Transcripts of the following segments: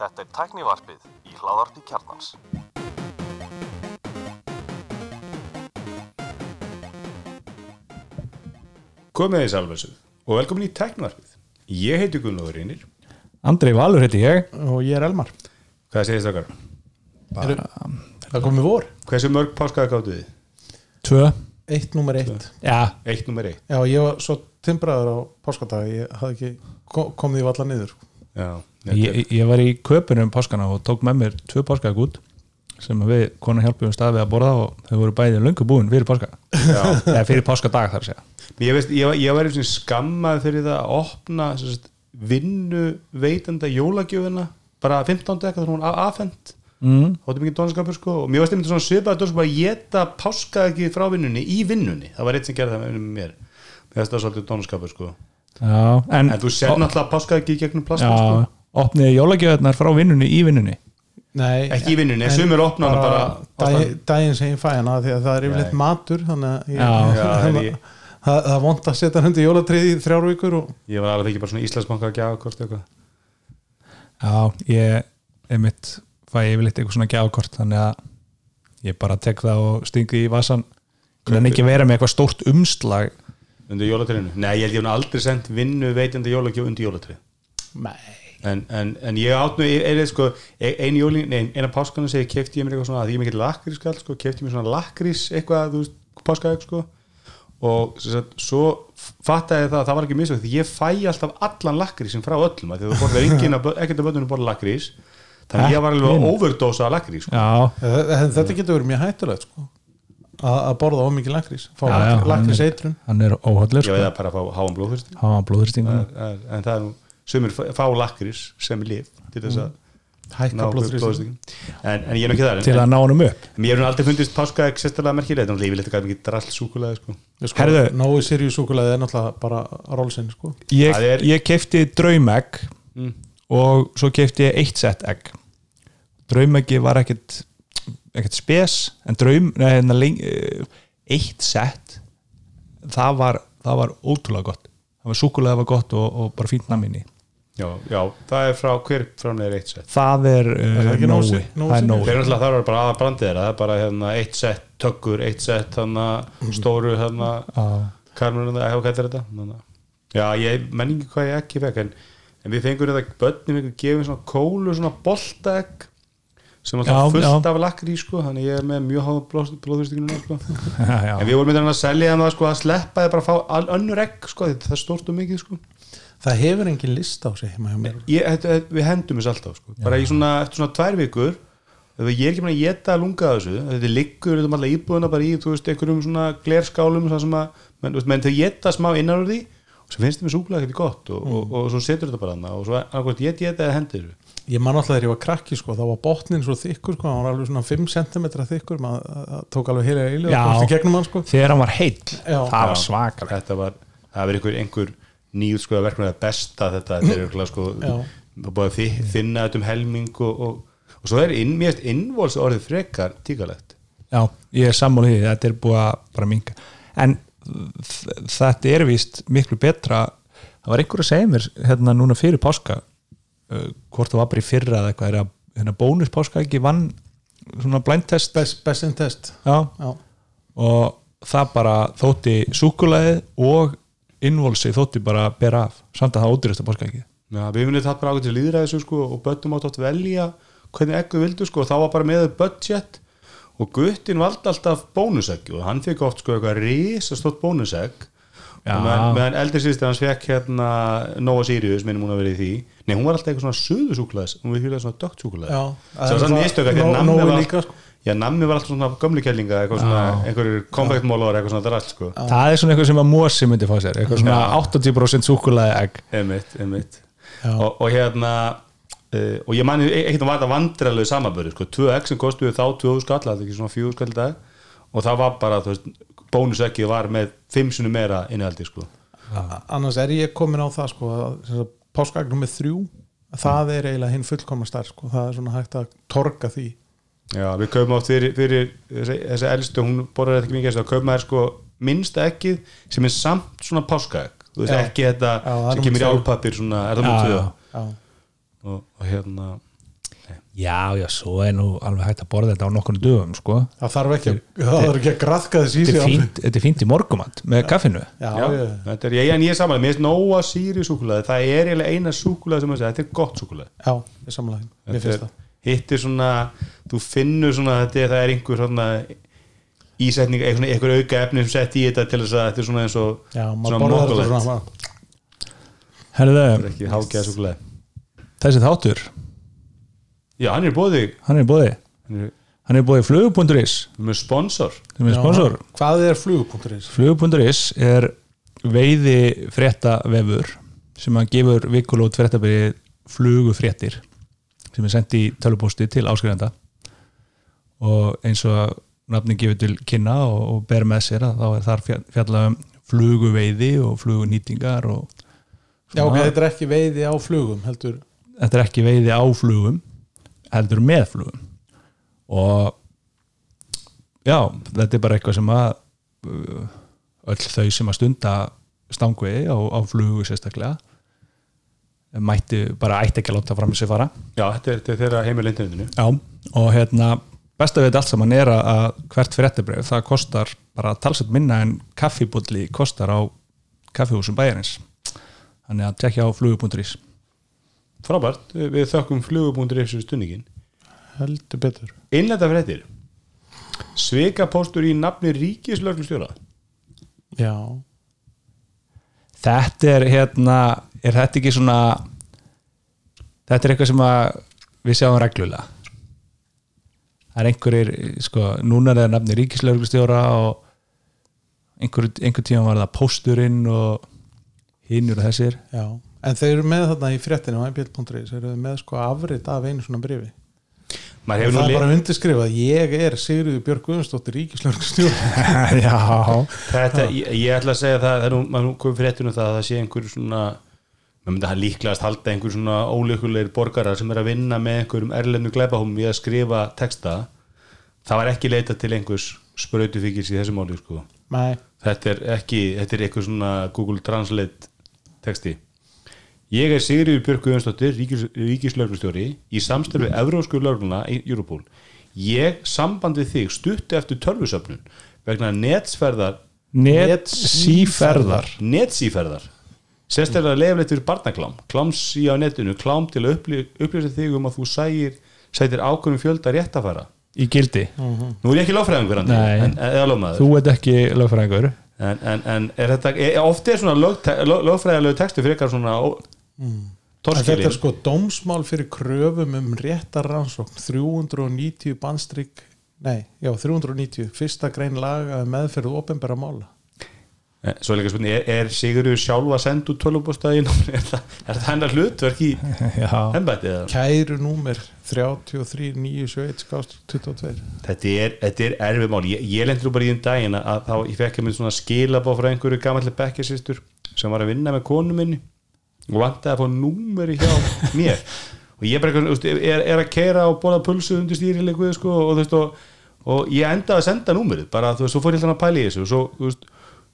Þetta er tæknivarpið í hláðarpi kjarnans. Komið þið sálfessu og velkomin í Teknvarpið. Ég heiti Gunnlóður Einir. Andrei Valur heiti ég og ég er Elmar Hvað segist okkar? Eru, Það komið vor Hversu mörg páskaði gáttu þið? Tvö Eitt nummer eitt Já, Eitt nummer eitt. Já, ég var svo timbraður á páskadag ég hafði ekki ko- komið í valla niður Já. ég, ég var í köpunum páskana og tók með mér tvö páskagút sem við konar hjálpum stað við að borða og þau voru bæði löngu búin fyrir páska eða fyrir páskadag þar að segja Ég, veist, ég, ég var eins og skammað fyrir það að opna sagt, vinnu veitanda jólagjöfina bara 15. eitthvað þegar hún var afhend mm. var mikið dónskapur sko og mér varst einmitt svona svipaði dónskapur að geta páskaði frá vinnunni í vinnunni það var eitt sem gerði það með mér mér finnst það svolítið dónskapur sko Já, en, en þú sér náttúrulega páskaði ekki gegnum plasma Já, sko opniði jólagjöðarnar frá vinnunni í vinnunni. Nei, ekki í vinnunni, en sumir opna hana bara daginn, daginn sem ég fæ hana því að það er yfirleitt matur þannig að ég, Já. Já, það það, ég- það, það vond að setja hundi jólatrið í þrjár vikur og ég var alveg ekki bara svona Íslandsbanka að gjafa hvort eitthvað. Já, ég er mitt fæ yfirleitt eitthvað svona gjafkort þannig að ég bara tek það og stingi í vasan en ekki vera með eitthvað stórt umslag undir jólatrinu nei, ég held ég hef aldrei sendt vinnu veitanda jólagjöf undir jólatrið Nei. En, en, en ég átt nú er, er, sko, einu jólin, nei, eina páskanu segi kefti ég mér eitthvað svona, að ég mikill lakrís skall sko, kefti ég mér svona lakrís eitthvað þú veist, páskaegg sko. Og sem sagt, svo fattaði ég það að það var ekki misvægt því ég fæ alltaf allan lakrísin frá öllum af því að þú borðar ekkert af börnunum borða lakrís. Þannig að ég var alveg Heppinn. að lakrís sko. Já, En Þetta getur verið mjög hættulegt sko að að borða ómikið lakrís fá lakrís hann- eitrun hann er óhaldlega ég sko. veið að bara fá háan blóðfyrst hafa blóðuristingum en það er nú sumir fá lakrís sem lif til þess að hækka ná blóðþrýsting blóðþrýstingum. en, en ég er nú ekki þar til að ná honum upp en mér hefur aldrei fundist páskaegg sérstaklega merkilegt þannig að lífið þetta mikið drall súkulega sko. sko, Herðu. Nói Sirius súkulega er náttúrulega bara rólsinn sko ég, er- ég kefti draumegg Mm. og svo kefti ég eitt sett egg draumeggi var ekkert ekkert spes en draum, nei, hérna, leng, eh, eitt sett það var, það var ótrúlega gott það var súkulega var gott og, og bara fínt naminni já, já, það er frá hver neður eitt sett það er það Nósi? Nósi? það er alltaf það er bara aða brandið það er bara hérna, eitt sett tökkur, eitt sett hana, stóru hana, Já. karmur eða hvað er þetta hana. já, ég menn ekki hvað ég ekki fekk en, en við fengum þetta börnum við gefum svona kólu, svona boltaegg sem alltaf fullt af lakri sko, þannig ég er með mjög háð blóðþrýstinginu sko. En við vorum með að selja það sko, að sleppa þið bara að fá all- önnur egg sko, það er stórt og mikið sko. Það hefur engin list á sig mér ég, þetta, við hendum þess alltaf sko. bara svona, eftir svona tvær vikur ég er ekki búin að geta að lunga þessu þetta liggur þetta alltaf íbúðuna bara í einhverjum svona glerskálum menn, þú veist, menn þau geta smá innan úr því og svo finnst þeim súkulega ekki gott og, og, og, svo setur þetta bara hana og svo annarkvæmt ég geta eða hendur þessu Ég man alltaf þegar ég var krakki sko, þá var botnin svo þykkur sko, hann var alveg svona 5 cm þykkur, maður það tók alveg heila eilu Já. og komst í gegnum hann sko. þegar hann var heill. Já. það var svakar þetta var, það verið einhver, einhver nýjur sko að besta þetta þetta er einhverlega sko það búið að þinna þetta um helming og, og, og svo er inn, mér finnst innvols orðið frekar tíkalegt. Já, ég er sammála því, þetta er búið að bara minga en þetta er víst miklu betra. Það var einhver að segja mér hérna núna fyrir páska uh, hvort það var bara í fyrra eða eitthvað er að hérna, bónus páska ekki vann svona blindtest best, best in test. Já, Já. og það bara þótti súkulæði og innvolsi þótti bara bera af. Samt að það ódýrasta páska ekki. Já, við finnum það bara ákveð til líðræðisu sko, og böttum átt átt velja hvernig ekkur vildu sko, og þá var bara með budget. Og guttin valdi alltaf bónusegg og hann fikk oft sko eitthvað risastótt bónusegg. Og meðan, meðan eldri sýstir hans fekk hérna Nóa Sirius, minnum hún að vera í því. Nei, hún var alltaf eitthvað svona suðusúkulæðis hún var fyrir svona dögt súkulæðis Já. sem var að Nó- nammi Nói var, líka, já, nammi var alltaf svona gömlu kellinga eitthvað svona, einhverjur konfektmólor eitthvað svona drast sko. Það er svona eitthvað sem að Mosi myndi fá sér eitthvað svona 80% súkulæði egg. Einmitt, einmitt. Já. og, og hérna uh, og ég manni ekkert að var þetta vandrarlegu samaböru sko, 2x sem kostuði þá 2000 skall það er ekki svona 4 skall í dag. Og það var bara, þú veist, bónusekki var með 5 sinni meira innihaldi sko. Annars er ég komin á það sko, að páskagnum með þrjú það er eiginlega hinn fullkomna starf sko. það er svona hægt að torga því. Já, við kaupum átt fyrir, fyrir þessi, elstu, hún borðar ekki mikið þá kaupum maður sko minnsta ekkið sem er samt svona páskaegg. Þú veist Já. ekki þetta Já, sem kemur í álpapir svona, er það mútið og, og hérna já, já, svo er nú alveg hægt að borða þetta á nokkurnu dögum sko. það þarf ekki, að- það þarf ekki að graðka þess í þetta, sig er fínt, þetta er fínt í morgumand með kaffinu. Já, Já, já, þetta er, ég, en ég er samanlega, mér finnst nóga síri súkulaði, það er eiginlega eina súkulaði sem að segja, þetta er gott súkulaði já, ég þeim mér finnst það. hitt er svona, þú finnur svona þetta er, það er einhver svona ísetning, einhver, auka efni sem sett í þetta til þess að þetta er svona eins og já, svona mokkulegt. Herðu, er þessi þáttur já, hann er bóðið, hann er bóði hann er hann bóði flug.is með sponsor. Er sponsor. Já, hvað er flugupunkturins? flug.is er veiði fréttavefur sem að gefur vikulót fréttabili flugufréttir sem er sendt í tölupósti til áskrifenda og eins og nafni gefur til kynna og, og ber með sér að þá er þar fjall- fjallað um fluguveiði og flugunýtingar og já, ok, þetta er ekki veiði á flugum heldur, þetta er ekki veiði á flugum heldur með flugum. Og já, þetta er bara eitthvað sem að uh, öll þau sem að stunda stangveiði á, á flugu sérstaklega mætti bara ætti ekki að láta fram þessi fara. Já, þetta er, þetta er þeirra heimil internetinu já, og hérna besta við þetta allt saman er að- hvert fréttabrif það kostar bara talsett minna en kaffibulli kostar á kaffihúsum bæjarins. Þannig að tekja á flugu.is frábært, við þökkum flugubúndur þessu stunningin heldur betur. Innlenda fréttir. Svikapóstur í nafni ríkislöglustjóra já, þetta er hérna er þetta ekki svona þetta er eitthvað sem að við sjáum reglulega? Það er einhverjir sko, núna er það nafni ríkislauglustjóra og einhver, einhver tíma var það pósturinn og hinnur og þessir. Já en þeir eru með þarna í fréttinu á mbl.is þeir eru með sko afrit af einu svona brifi það nú er bara undirskrifað ég er Sigriður Björg Guðmundsdóttir ríkislörgstjóð já, Þetta, ég, ég ætla að segja það, það er nú, maður komið fréttunum það að það sé einhver svona maður myndi að líklegast halda einhver svona ólíkulegir borgarar sem er að vinna með einhverjum erlendu glæpahómum í að skrifa texta. Það var ekki leita til einhvers sprautufíkis í þessu máli sko. nei, þetta er ekki, þetta er eitthvað svona Google Translate texti. Ég er Sigriður Björk Guðjónsdóttir ríkis, ríkislöglustjóri í samstarfi Evrósku lögluna í Europol. Ég samband við þig stutti eftir tölvusöfnun vegna netsferðar net síferðar netsíferðar. Sérstaklega leifleitt fyrir barnaklám. Kláms í á netinu, klám til að upplý- upplýsa þig um að þú sægir sætir ákveðum fjölda réttafæra í gildi. Nú er ég ekki lómaður þú ert ekki lögfræðingur. En, en, en er þetta, er, ofti er svona lög, lög, lögfræðilegu textu fyrir eitthvað svona en þetta er sko dómsmál fyrir kröfum um réttarrannsókn. 390 bandstrykk nei, já 390, fyrsta grein laga um meðferðu opinbera mála svo er líka spurning, er, er Sigurður sjálf að senda út tölvupostæðin er það, er það hennar hlutverk í já, ennbætti eða? Kæru númer 33971 þetta er, þetta er erfið mál. Ég, ég lendur bara í þeim daginn að þá ég fekk að mynd svona skilabá frá einhverju gamalli bekkjarsýstur sem var að vinna með konu minni og vantaði að fá númeri hjá mér. Og ég bara er, er að keira og bóla pulsu undir stýrileiku sko, og, og, og ég endaði að senda númerið bara, þú veist, svo fór ég alltaf að pæla í þessu og svo, þú veist,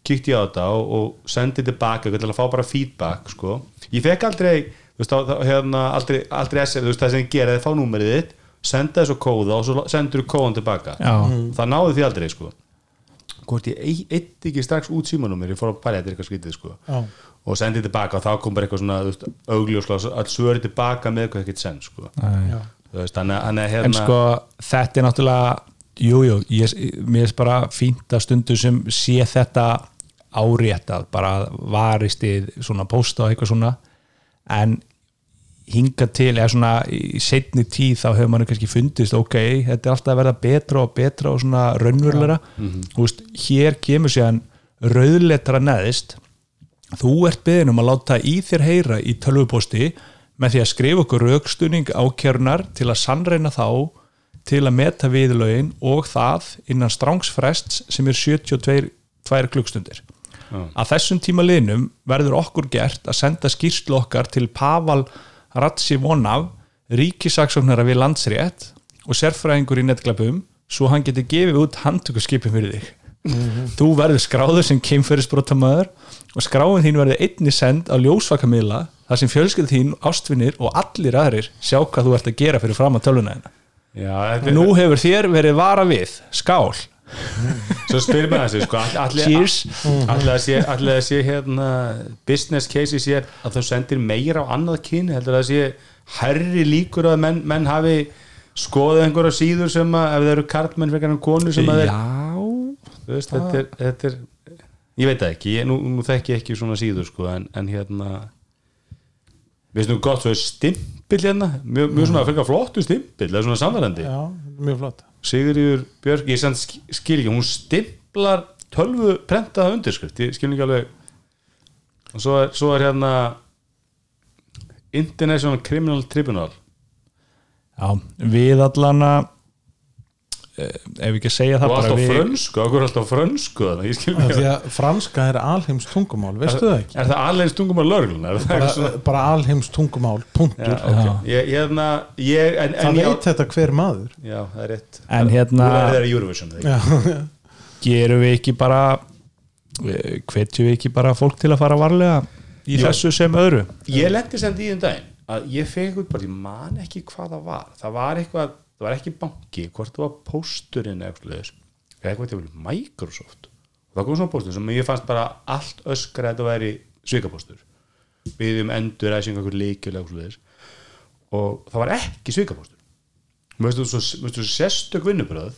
kíkti ég á þetta og, og sendi tilbaka, til að fá bara feedback sko. ég fekk aldrei þú veist, á, þá- hérna, aldrei, aldrei þú veist, það sem ég gera, þið fá númerið þitt senda þessu kóða og svo sendur þú kóðan tilbaka Já. það náði því aldrei sko. hvort ég eitt ekki strax út símanúmer ég fór að pæla þetta er eitthvað skrítið sko. Já. og sendið tilbaka og þá kom bara eitthvað svona þú veist, augljóslega, all svöri tilbaka með eitthvað ekkert sen sko. veist, þannig að- þannig að hérna en sko þetta er náttúrulega jújú, jú, ég, mér er bara fínt að stundu sem sé þetta áréttað, bara varist í svona pósta og eitthvað svona. En hinga til, eða svona í setni tíð þá hefur mann kannski fundist ok, þetta er alltaf að verða betra og betra og svona raunverulega þú veist, hér kemur sér rauðletra neðist þú ert beðin um að láta í þér heyra í tölvupósti með því að skrifa okkur raukstunning ákjörnar til að sannreina þá til að meta viðlögin og það innan strángsfrests sem er 72 tvær klukkstundir að þessum tíma liðnum verður okkur gert að senda skýrslu okkar til Paval Ratsivonov ríkisaksóknara við landsrétt og sérfræðingur í netglapum svo hann geti gefið út handtökuskipin fyrir þig. Þú verður skráður sem kemferðisbrotamöður og skráin þín verður einni send á ljósvakamila þar sem fjölskyld þín, ástvinnir og allir aðrir sjá hvað þú ert að gera fyrir fram að þetta nú hefur þér verið vara við skál, Svo spyrir maður þessu sko, all- allir cheers. allir að sé, allir að sé hérna, business case í sér að þú sendir meira á annað kyni heldur að það sé herri líkur að menn, menn hafi skoðið einhverja síður sem að ef þeir eru karlmenn fyrir en konu sem að þeir veist, þetta, er, þetta er ég veit ekki, ég, nú, nú þekki ég ekki svona síður sko, en, en hérna við veist nú gott svo er stimpil hérna, mjög, mjög svona fyrir flottu stimpil, það er svona samverðandi já, mjög flott Sigurður Björk, ég sann skil ekki hún stimplar tölvu prentaða undirskrift, ég skil ekki alveg. Og svo er, svo er hérna International Criminal Tribunal. Já, við allana ef ekki að segja það bara við frönsku, okkur alltaf frönsku þannig, ég skil Af ekki því að franska er alheims tungumál, veistu það ekki? Er það alveg stungum að lögreglun? Er það bara, svona? bara alheims tungumál, punktur Já, ok. Ég, hérna, ég, en, það en ég, veit þetta hver maður Já, það er rétt En hérna- er gerum við ekki bara eh, hvetjum við ekki bara fólk til að fara varlega í Jú. þessu sem öðru Ég lendi sem því um daginn að ég fekk út bara, ég man ekki hvað það var það var eitthvað, það var ekki banki hvort það var pósturinn eða eitthvað leiðis eða eitthvað til Microsoft. Og það kom svona póstur sem ég fannst bara allt öskra að þetta væri svikapóstur. Við um endur að eitthvað leikjul eða eitthvað leiðis og það var ekki svikapóstur. Veistu svo, veistu, svo sérstök vinnubröð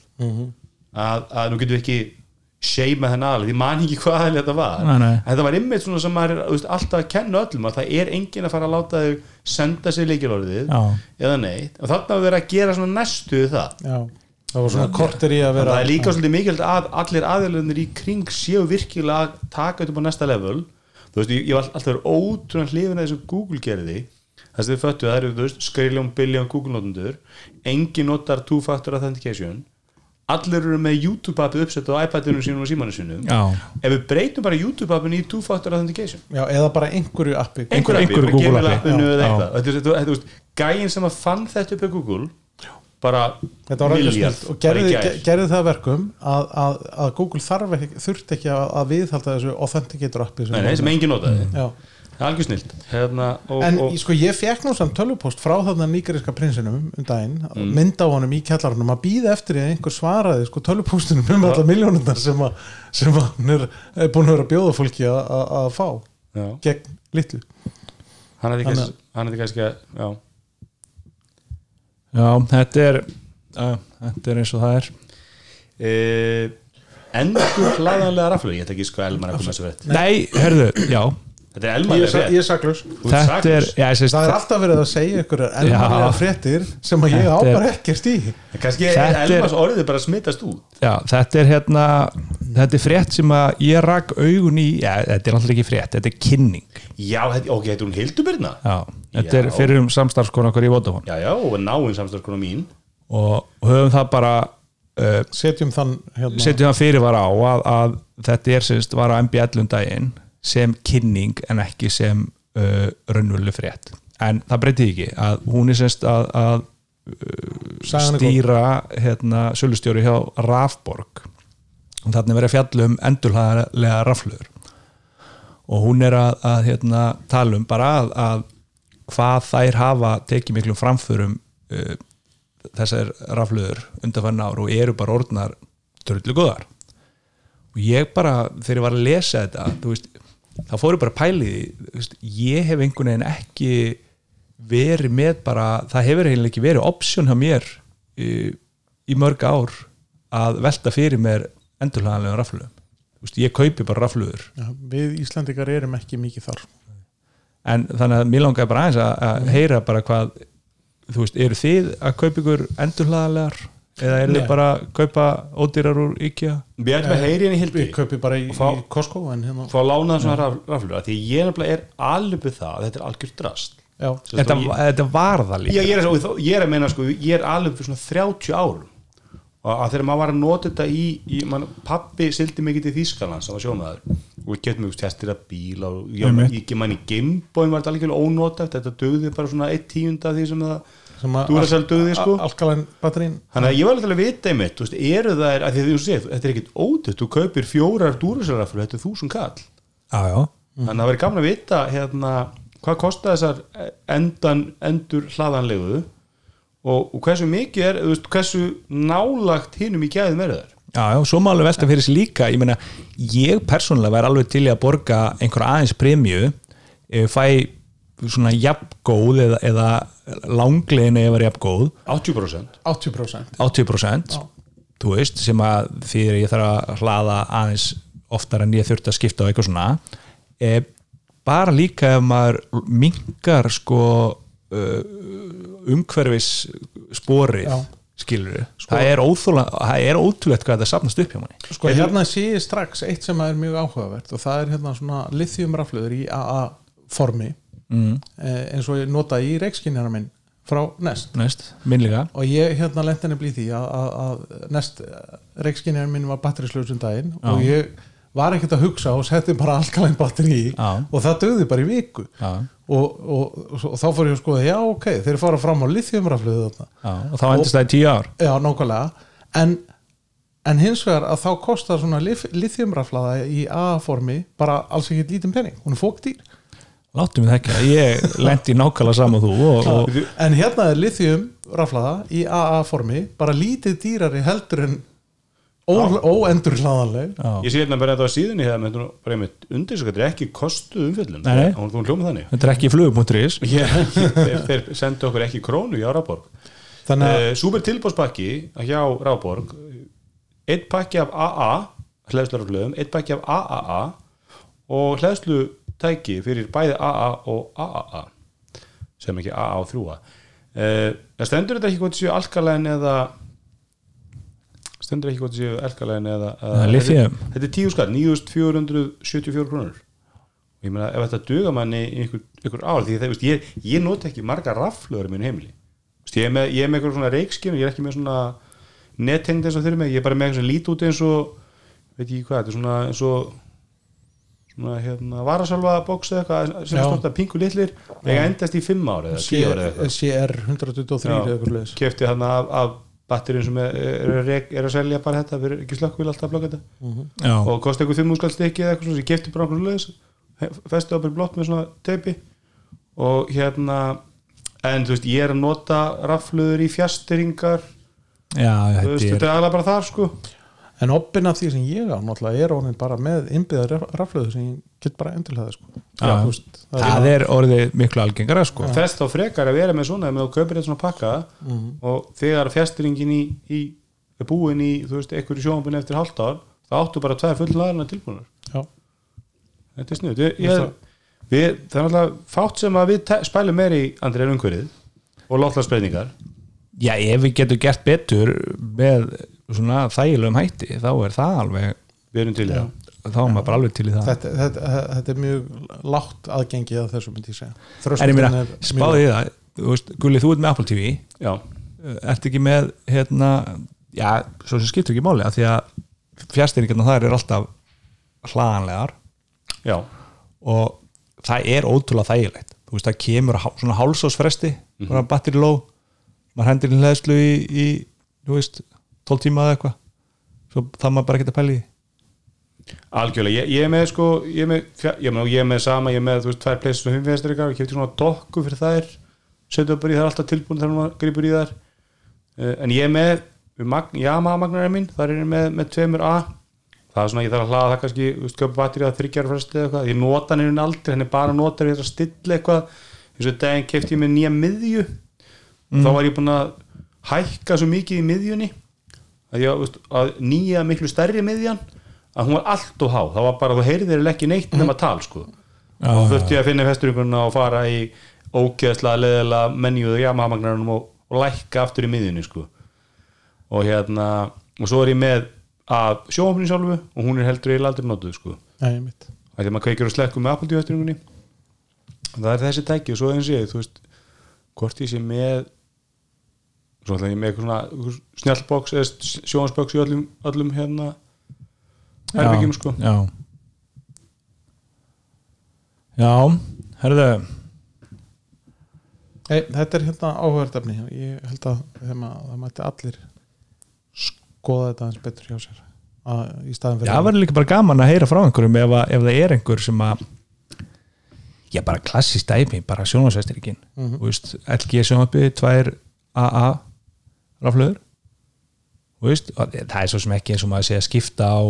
að, að nú getum við ekki seima þennan aðlega, því man ekki hvað þetta var. Nei, nei. en þetta var ymmið svona sem maður er alltaf að kenna öllum að það er enginn að fara að láta þau senda sér leikilorðið Já. eða neitt. Og þarna að vera að gera svona næstu það. Já, það var svona korter í að vera það er líka svolítið mikilvægt að allir aðeilunir í kring séu virkilega að taka upp á næsta level. Þú veist, ég, ég var alltaf ótrúan hlifin að þessu Google gerði þess að þið föttu að það eru, þú veist, skriljum biljum Google notendur, engin notar two-factor authentication allir eru með YouTube-appið uppsett á iPad-unum sínum og símanu sínum. Já. ef við breytum bara YouTube-appinu í two-factor authentication. Já, eða bara einhverju appi. Einhver appi, einhverju appi. er- þú veist, gæin sem að fann þetta upp á Google bara snilt og gerði, gerði það að verkum að, að, að Google þarf ekki, þurft ekki að, að viðhalda þessu authenticator appi sem sem engin notaði. Já. Algjör snilt. Hérna, og, En og, sko ég fekk nú samt tölvupost frá þarna nýgariska prinsinum um daginn, Mm. mynd á honum í kjallarunum að býða eftir því að einhver svaraði sko tölvupostunum um allar miljónundar sem, að- sem að hann er, er búin að vera að bjóða fólki að, að, að fá já, gegn litlu. Hann er Þannig kannski, hann er kannski að, já, Já, þetta er uh, þetta er eins og það er. E, endur hlaðanlega raflu, ég ætla ekki sko að Elmar að koma þessu rétt Nei, herðu, já þetta er er, sa- ég er er, sést Það er alltaf verið að segja ykkur elmarlega Já. fréttir sem að ég á Þetta bara ekkert í. Er er- Elmars orðið bara að smittast út. Já, þetta er hérna þetta er frétt sem að ég rak augun í já, þetta er alltaf ekki frétt, þetta er kynning. Já, þetta, ok, þetta er hún Hildubirna Já, þetta er fyrir um samstarfskona okkur í Vodafone. Já, já, og náinn samstarfskona mín. Og og höfum það bara uh, Setjum þann hérna setjum það fyrirvara á að, að þetta er semst var á MBL um daginn sem kynning en ekki sem uh, raunveruleg frétt. En það breytið ekki að hún er semst að, að góð. stýra hérna, sölustjóri hjá Rafborg. Og er verið að fjalla um endurlega rafluður og hún er að, að hérna, tala um bara að, að hvað þær hafa tekið miklum framförum uh, þessar rafluður undanfann ár og eru bara orðnar törlu góðar. Og ég bara, þegar ég var að lesa þetta þú veist, þá fóru bara pælið ég hef einhvern veginn ekki verið með bara, það hefur eiginlega ekki verið option hjá mér í, í mörg ár að velta fyrir mér Þú veist, ég kaupi bara rafluður Já, Við Íslandikar erum ekki mikið þar. En þannig að mér langaði bara aðeins að, að heyra bara hvað þú veist, eru þið að kaupa ykkur endurhlaganlegar eða Nei. þið bara að kaupa ódýrar úr IKEA? Við ætlum að heyri henni Hildi. Við kaupum bara í, fá- í Costco en hérna fá að lána svona raf, raflu af því ég nefnilega er alveg við það að þetta er algjör drast. Þetta, og þetta var það ég, líka ég, er, svo- ég er að meina sko, ég er alveg fyrir svona 30 árum. Og að þegar maður var að nota þetta í, í man, pappi sildi mikið til Þýskaland sem var sjómaður. Og við getum mjög testir að bíla og ég, ég, ég man í Gameboy var þetta alveg ónotað þetta dögði bara svona eitt tíunda því sem það sem að sko. Alkaline batterín Þannig að ég var alveg til að vita einmitt, þú veist, eru það er, að því að þú segir, þetta er ekkit ódött, þú kaupir fjórar dúrasælraflur, þetta er þúsund kall. já, já. Þannig að það verið gaman að vita hérna hvað kosta þessar endan endur hlaðanlegu og, og hversu mikið er veist, hversu nálagt hinum í gæðum er þar Já, já, svo má alveg velta fyrir sig líka ég meina, ég persónulega væri alveg til að borga einhver aðeins premju ég fæ svona jafngóð eða, eða langlegin var jafngóð 80% 80% 80% þú veist, sem að því ég þarf að hlaða aðeins oftar en ég þurfti að skipta á eitthvað svona. E, bara líka ef maður minkar sko umhverfis sporið Já. skilur það er óþúlega, það er ótrúlegt hvað þetta safnast upp hjá manni. Sko hérna sé ég strax eitt sem er mjög áhugavert og það er hérna svona lithiumraflöður í AA formi mm. eins og ég nota í reikskinnjara minn frá Nest. Líka. Og ég hérna lent henni blí því að, að, að Nest reikskinnjara minn var batterislausum daginn og ég var ekkert að hugsa og setti bara alkalæn batteri í Já. og það döði bara í viku. Já. og, og, og, og þá fór ég að skoða já ok, þeir fara fram á lithiumraflöðu þarna. Já, og þá endist það í tíu ár. Já, nákvæmlega. En, en hins vegar að þá kostar svona lithiumraflaða í A-formi bara alls ekki lítinn penning, hún er fóktýr Láttu mig þekka, ég lendi nákvæmlega saman þú og, og en hérna er lithiumraflaða í AA-formi bara lítið dýrari heldur en óendur hlaðanleg ég sé hérna bara þetta á síðunni hérna, bara einmitt undir svo þetta er ekki kostuð þannig. Þetta er ekki flugum.is Ég, þeir, sendu okkur ekki krónu í Ráborg þannig að uh, Súper tilbúrspakki hjá Ráborg einn pakki af AA hlæðslarflöðum, einn pakki af AAA og hlæðslu tæki fyrir bæði AA og AAA sem ekki AA og 3A uh, það stendur þetta ekki hvort séu alkalæn eða stendur ekki hvort séu alkalæn eða, þetta, þetta er tíu skall, 9474 krónur og ég meina ef þetta duga manni einhver, einhver ár því það, ég, ég noti ekki marga raflöður í mínu heimili. Ég er með, ég er með eitthvað svona reikskinu, ég er ekki með svona nettengd eins og þeirri með, ég er bara með eitthvað sem lít út eins og veit ég hvað, þetta er svona eins og svona hérna varasalva bóks eða eitthvað sem stort að pingu litlir ég endast í fimm ára eða tíu ára eða eitthvað. CR 123 Já. eða eitthvað leis kefti hann af, af batterjum sem er, er, er, að selja bara þetta fyrir ekki slökkvíl alltaf að blokka þetta. Já, og kosti eitthvað fimm úrskall stykki eða eitthvað svona sem kefti bara okkur leðis festu á bara blott með svona teipi. Og hérna en þú veist ég er að nota rafluður í fjasteringar já þú veist þetta er alveg bara þar sko en oppin af því sem ég á náttúrulega er honin bara með innbyggðar raflöðu sem ég get bara endurlega sko. Þú veist, það er orðið miklu algengara sko. Þess þá frekar að vera með svona ef þú kaupir þetta svona pakka og þegar fjastringin í, í er búin í, þú veist, einhverju sjónbun eftir halvt ár, þá áttu bara tvær full lagarna tilbúinar, já, þetta er snuð það er náttúrulega fátt sem að við spælum meir í andrið en umhverfið og loftlagsbreytingar Já, ef við getum gert betur með svona þægilegum hætti þá er það alveg í það. Þá er maður bara alveg til í það. Þetta, þetta, þetta er mjög látt aðgengi að þessu myndi ég segja. En ég meina, er mjög spáði því það þú veist, Gulli, þú ert með Apple TV já, ert ekki með hérna, já, svo sem skiptur ekki máli að því að fjastýringarna þar er alltaf hlaðanlegar. Já, og það er ótrúlega þægilegt. Þú veist, það kemur svona hálsásfresti bara batteri low maður hendir inn hlæðslu í, í þú veist, 12 tíma eða eitthvað. Svo það maður bara ekki að því. algjörlega ég, ég er með sko, ég er með, ég, ég er með sama ég er með, þú veist, tvær pleysur og humfjastringar og kefti svona dokku fyrir þær setja bara í þær alltaf tilbúin þegar maður gripur í þær. Uh, en ég er með Yamaha magnarinn minn, þar er ég með, með tveimur A. Það er svona, ég þarf að hlaða það kannski köpa batteri að þryggjar fresti eða eitthvað ég nota einhvern aldrei, hann er bara notar við að stilla eitthvað, eins og daginn kefti ég með nýja miðju. Þá var ég búin að hækka svo mikið í miðjunni að, ég, að nýja miklu stærri miðjan að hún var allt og há, það var bara þú heyrðir ekki neitt nema tal sko. Og þurfti ég að finna festurinn og fara í ógeðslega leðilega menjuðu jamahamagnarum og, og lækka aftur í miðjunni sko. Og hérna og svo er ég með að sjónvapnin sjálfu og hún er heldur eiginlega aldrei notuð sko. Að því að maður kveikir og slekkur með Apple TV það er þessi tæki og svo eins ég þú veist, hvort ég sé með svo ætla ég með eitthvað svona snjallbox eða sjónvarsbox í öllum, öllum hérna herbyggjum Já, sko. já. Já, herðu. Nei, þetta er hérna áhverðarefni ég held að að það mætti allir skoða þetta eins betur hjá sér að, í staðin Já, fyrir það. verður líka bara gaman að heyra frá einhverjum ef, að, ef það er einhver sem að já bara klassist dæmi, bara sjónvarsvestirikinn mm -hmm. LG sjónvarpi, 2 AA raflöður Þú veist, það er svo sem ekki eins og maður sé að skipta á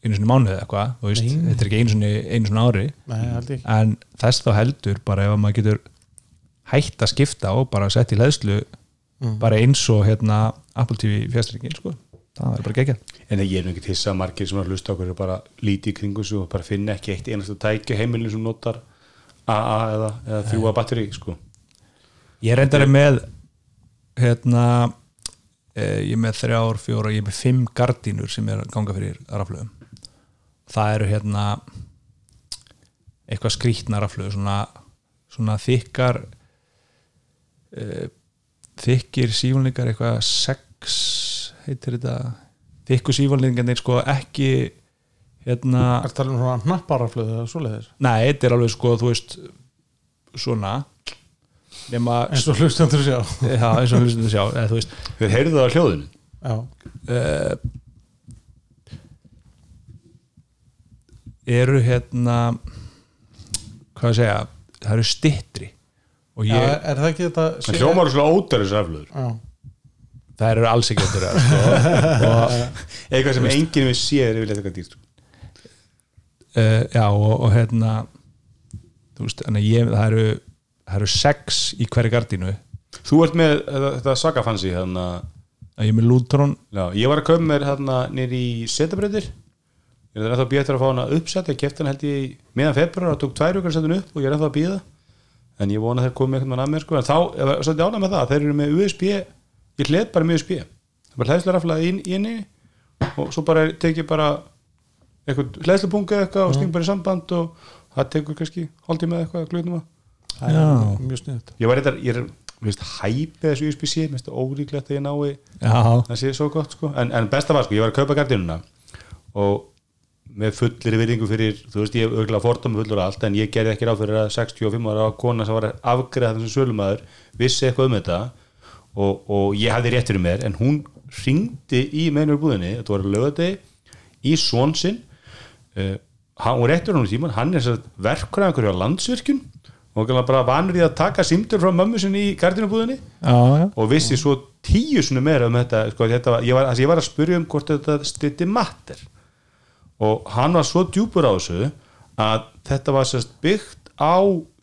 einu svona mánuði eða eitthvað, þú veist, Nei. þetta er ekki einu svona, einu svona ári. Nei, en þess þá heldur bara ef maður getur hætt að skipta og bara sett í leðslu bara eins og hérna Apple TV fjastringin sko, það er bara geggjað. En ég er nú ekki hissa að margir sem er að hlusta okkur er bara lítið í kringu sig og bara finna ekki eitt einasta tæki á heimilinu sem notar AA eða, eða þrjúa batteri sko. ég reyndar með hérna ég er með þrjár, fjóra, ég er með fimm gardínur sem er ganga fyrir raflöðum það eru hérna eitthvað skrýtna raflöðu svona, svona þykkar uh, þykkir sífólningar eitthvað sex heitir þetta þykku sífólningarnir sko ekki hérna Er það um svona hnapparaflöðu eða svoleiðis? Nei, þetta er alveg sko, þú veist svona eins og hlustendur sjá. Já, eins og hlustum við sjá eða, þú veist, Þeir heyrðu það á hljóðinu. Já, uh, eru hérna hvað að segja það eru stittri og Já, ég, er það ekki þetta Það hljómar svona ódæris raflöður Já, það eru alls ekki þetta sko, og, Eitthvað sem enginn við séð er yfirleitt eitthvað dýrt uh, já, og, og hérna þú veist, þannig að ég, það eru það eru sex í hverju gardínu. Þú ert með þetta, sagafansi hérna, ég er með Lútrón já, Ég var að köpa mér hérna nýr í setabreytir Ég er ennþá að býja eftir að fá hana uppsett. Ég kefti hana held ég meðan februar og tók tvær ykkur að setja hana upp og ég er ennþá að býða en ég vona þeir komið eitthvað með að mér sko. en þá, ég var svolítið ánægð með það, þeir eru með USB ég hled bara með USB það er bara hlæðslega inn í henni og svo bara tek ég bara eitthvað hlæðslepunga eða eitthvað og sting bara í samband og það tekur kannski hálftíma eða eitthvað glöðnum að það Já. er mjög sniðut ég var eitthvað, ég er veist, hæpið þessu USB-C, mér finnst það ólíklegt að ég nái já, það sé svo gott sko. En, en besta var sko, ég var að kaupa gardínuna og með fullir virðingu fyrir, þú veist, ég hef auðvitað fordómi fullur og allt, en ég gerði ekki ráð fyrir að 65 ára kona sem var að afgreða þessum sölumæður, vissi eitthvað um þetta og, og ég hafði rétt fyrir mér en hún ringdi í meðnur búðinni, þetta var að löga þig í svon sinn. Uh, hann var réttur hann í tíman, hann er verkur af einhverju á landsvirkjun og hann bara vanur í að taka símtur frá mömmu sinni í gardínubúðinni já, já. og vissi svo tíu svona meira um þetta, sko, þetta var, ég, var, ég var að spyrja um hvort þetta stytti matter og hann var svo djúpur á þessu að þetta var sérst byggt á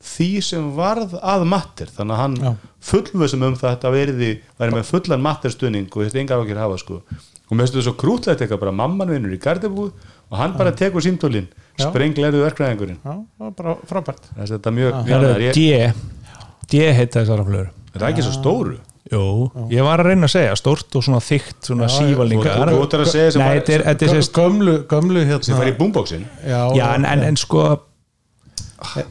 því sem varð að matter þannig að hann Já. fullvössum um það að þetta veriði væri með fullan matterstuðning og þetta engar ákjör hafa sko og mér finnst þetta svo krútlegt eitthvað bara mamman vinnur í gardebúð og hann bara tekur símtólin Já. Sprengleirðu verkræðingurinn Já, það var bara frábært. Þess að þetta er mjög, Herru, mjög ég, D. D heita þessar raflöður þetta er ekki svo stóru? Jú, ég var að reyna að segja stórt og svona þygt svona Já, sívalningar þú- ert að segja sem Nei, var- er, er Gömlu, gömlu sem hérna fær í boomboxin Já, Já, en, en, en sko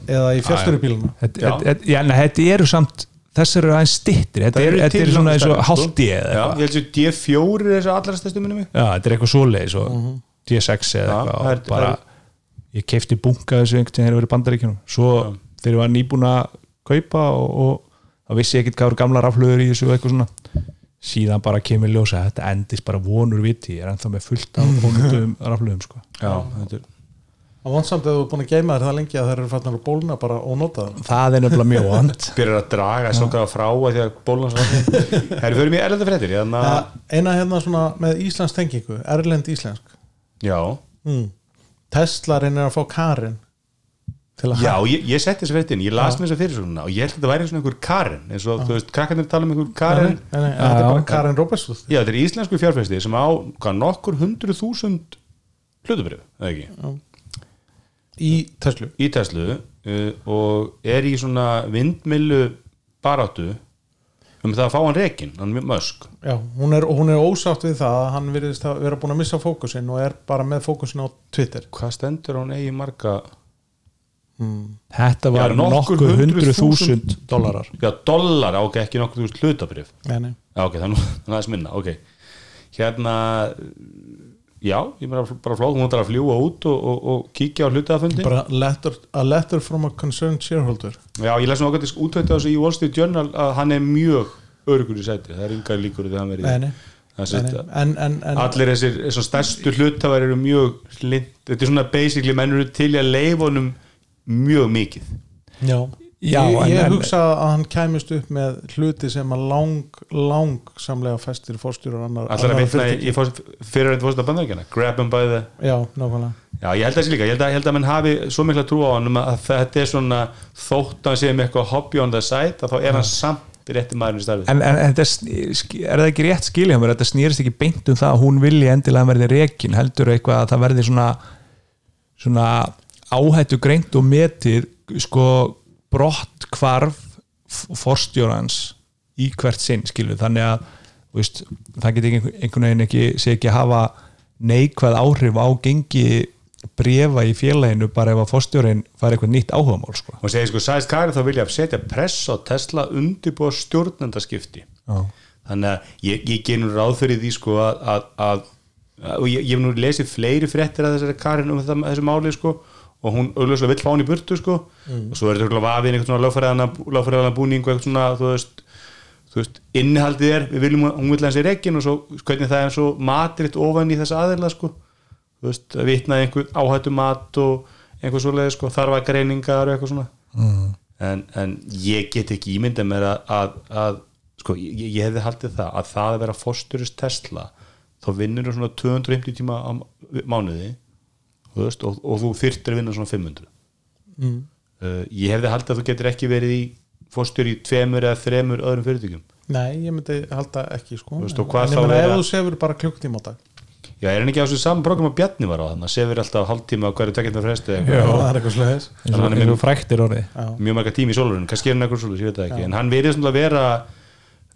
eða í þetta, Já. nei, þetta eru samt þessar eru aðeins stittir þetta Það er, eru þetta er svona eins og hálfti eða Já, eitthvað. ég held að D4 er þessu allra stærstu minni mig. Já, þetta er eitthvað svoleiðis og D6 eða eitthvað ég kefti bunga þessu einhvern veginn þegar ég var í bandaríkjunum. Svo þegar ég var nýbúin að kaupa og, og þá vissi ég ekkert hvað eru gamla raflöður í þessu og eitthvað svona. Síðan bara kemur ljósa að þetta endist bara vonur viti, ég er ennþá með fullt af vonundum raflöðum sko. Já, þetta er Það var samt að þú er búin að geima þér það lengi að þeir eru fatnar að bólna bara og nota það það er nefnilega mjög vond byrjar að draga svokaða frá að því að bólan svo. Herri, fyrir mér erlenda að, Eh, Eina hérna svona með Íslands tengingu Erlend Íslensk. Já, mm. Tesla reynir að fá Karin til að já, ég, ég setti þessu fréttin ég las með þessu fyrirsögnuna og ég held að þetta væri svona einhver Karen eins og, þú veist, krakkarnir tala um einhver Nei, Karen. Nei, nei, þetta er Já, bara já. Karin Robertsson Já, þetta er íslensku fjárfæsti sem á hvað, nokkur hundru þúsund hlutubrif, eða ekki? Í Tesla í Tesla uh, og er í svona vindmillu baráttu um það að fá hann rekin, hann Musk. Já, hún er, hún er ósátt við það að hann virðist að vera búin að missa fókusin og er bara með fókusin á Twitter. Hvað stendur hann eigi marga þetta var Já, nokkur hundru þúsund dólarar já, dollar, ok, ekki nokkur þúsund hlutabrif Nei, nei. já, ok, þannig að það er minna, ok. Hérna já, ég meina bara flóð, hún ætlar að fljúa út og, og, og kíkja á hlutafundi bara letter, a letter from a concerned shareholder. Já, ég lesum ákvæmt útveitt á þessu í Wall Street Journal að hann er mjög örugur í sæti, það er yngar líkur að hann verið En, en, en allir þessir, þessar stærstu hlutafar eru mjög lind, þetta er svona basically menn eru til að leifa honum mjög mikið. Já, Já, ég, en- ég en- hugsa að hann kæmist upp með hluti sem að lang, langsamlega festir fórstjórar annar, allar að vitna í fyrirtækja. fyrirvænt fórst að bandaríkjana grab him by the Já, nákvæmlega. Já, ég held að þessi líka, ég held að, ég held að mann hafi svo mikla trú á hann að þetta er svona þótt hann sé með eitthvað hobby on the side að þá er hann samt rétti maðurinn í starfið. En, en, en er, sk- er það ekki rétt skilja mér, þetta snýrist ekki beint um það að hún vilji endilega verði rekin, heldur eitthvað að það verði svona svona áhættu greint og metið sko brott hvarf forstjórans í hvert sinn skilur, þannig að veist, það geti einhvern einhvern veginn ekki sé ekki að hafa neikvæð áhrif á gengi brefa í félaginu bara ef að forstjórin fær eitthvað nýtt áhugamál sko. og segir sko, sæðist Kari þá vilja setja press á Tesla undirbúa stjórnendaskipti Já. þannig að ég, ég nú ráð fyrir því sko að, að, að og ég, ég hef nú lesið fleiri fréttir að þessari Karin um þetta, þessu máli sko og hún auðvitað vill fá hann í burtu sko. Og svo er þetta vafið einhvern svona lögfæriðana búning og eitthvað svona þú veist, þú veist innihaldið er, við viljum hún vill hans í reggin og svo hvernig það er svo matritt ofan í þessa aðeila sko. Þú veist, að vitnaði einhver áhættu mat og einhver svoleiði sko, þarfa greiningar og eitthvað svona. Mm. en, en ég get ekki ímyndað mér að, að, að sko, ég, ég hefði haldið það að það að vera fósturist Tesla þá vinnur þú svona 250 tíma á mánuði veist, og, og þú þyrftir að vinna svona 500 mm. uh, ég hefði haldið að þú getur ekki verið í fóstur í tveimur eða þremur öðrum fyrirtækjum. Nei, ég myndi halda ekki sko. Þú veist, og hvað En ég er ef að- þú sefur bara klukktíma á dag. Já, er hann ekki á þessu saman program að Bjarni var á þannig að sefur alltaf hálftíma á hverju tekjum það fresti Já. Það er eitthvað eins Þannig er og fræktir orðið. Já, mjög marga tími í sólurinn, kannski er hann eitthvað svolítið, ég veit það ekki, en hann verið svona að vera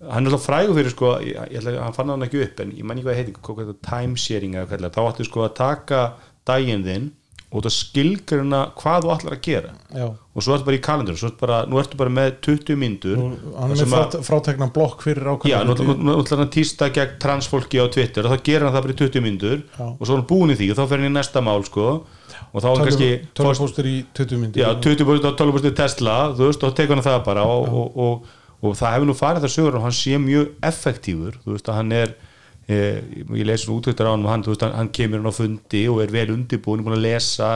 hann er alltaf frægur fyrir sko ég, ég, ætla, hann fann hann ekki upp en ég man ekki hvað það heiti hvað þetta time sharing eða hvað það? Þá áttu sko að taka daginn þinn og það skilgruna hvað þú ætlar að gera. Já. Og svo ertu bara í kalendur bara, nú ertu bara með 20 myndur Hann er með frát, frátekna blokk fyrir ákveðna nú ætlar hann að týsta gegn transfólki á Twitter og þá gerir hann það bara í 20 myndur Já. og svo er hann búin í því og þá fer hann í næsta mál sko. Og þá er kannski Tölvupóstur í 20 myndir Já, 20% á 12% Tesla veist, og tekur hann það bara og, og, og, og það hefur nú farið það sögur og hann sé mjög effektífur þú veist að hann er eh, ég lesi svona útvöktar á hann veist, hann, hann kemur hann á fundi og er vel undirbúin búin að lesa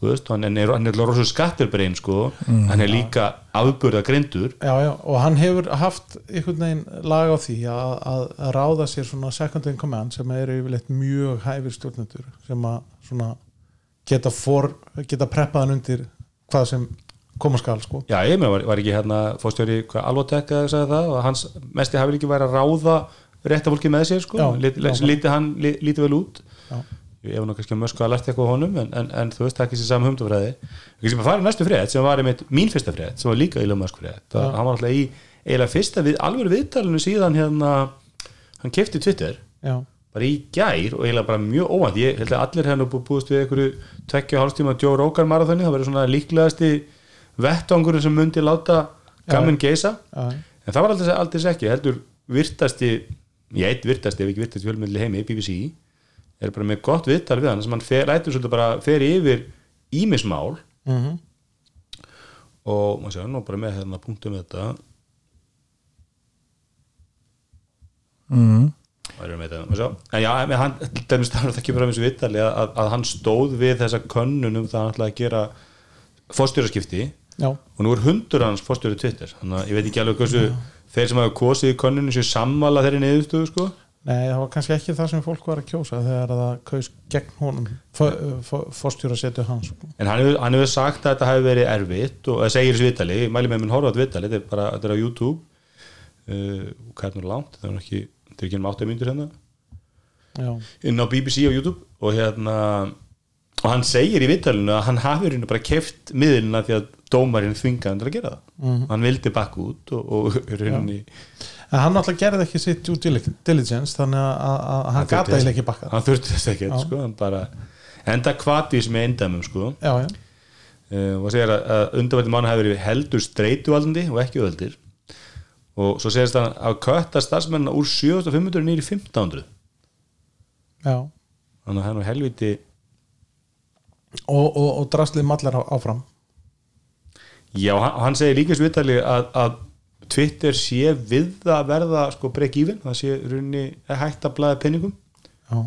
veist, hann er, er rosa skatturbrein sko, hann er líka afburða grindur Já, já, og hann hefur haft einhvern veginn lag á því að, að, að ráða sér svona second in command sem eru yfirleitt mjög hæfir stjórnendur sem að svona geta, for, geta preppaðan undir hvað sem koma skal sko. Já, ég með var, var ekki hérna fórstjóri Alvotek sagði það og hans mesti hafi ekki verið að ráða rétta fólki með sér sko, lítið hann lí- lítið vel út. Já. ég hef nú kannski að mösku að lært eitthvað á honum en, en, en þú veist, það er ekki sér saman humdufræði við sem að fara í næstu frétt sem var einmitt mín fyrsta frétt sem var líka Elon Musk frétt. Hann var alltaf í eiginlega fyrsta við, alveg viðtalinu síðan hérna hann kefti Twitter. Já, bara í gær og eiginlega bara mjög óvænt. Ég held að allir hérna bú- búist við einhverju tvekja hálfstíma Joe Rogan marathoni. Það verður svona líklegasti vettangur sem myndi láta gamin geisa en það var aldrei, aldrei ekki. Heldur virtasti, ég eitt virtasti ef ekki virtasti fjölmyndli heimi, BBC er bara með gott viðtal við hann sem hann fer, lætur svolítið bara fer yfir ímismál mm og maður sér nú bara með hérna punktum þetta. Og sjá. En já, hann, dæmis þessu viðtali að, að, hann stóð við þessa könnun um það að hann ætlaði að gera fórstjóraskipti já, og nú er hundur hans fórstjóri Twitter þannig að ég veit ekki alveg hversu þeir sem hafa kosið í könnunum séu sammála þeirri niðurstöðu sko? Nei, það var kannski ekki það sem fólk var að kjósa þegar það kaus gegn honum fórstjóra setu hans sko. En hann hefur, hann hefur sagt að þetta hefur verið erfitt og það segir þessu vitali, ég mæli með minn horfa á þetta vitali, þetta er bara, þetta er á YouTube. Uh, og hvað er langt, það er ekki þetta er ekki um áttu myndir hérna. Já, inn á BBC á YouTube og hérna og hann segir í vitalinu að hann hafi hérna bara keft miðluna því að dómarinn þvinga hann til að gera það. Mhm. hann vildi bakka út og, og hérna en hann náttúrulega gerði ekki sitt due dili- diligence þannig að, hann gata eða ekki. bakka hann þurfti þess ekki sko, enda kvatís með eindæmum sko. Já, já, uh, og segir að, að undanvætti mánu hefur verið heldur streituvaldandi og ekki öðaldir og svo segist hann að kötta starfsmennina úr 7500 nýri 1500 já. Þannig að hann er helviti og, og, og draslið mallar áfram. Já, hann, segir líka svo vitali að, að Twitter sé við að verða sko break even, það sé runni hægt að blæða penningum uh,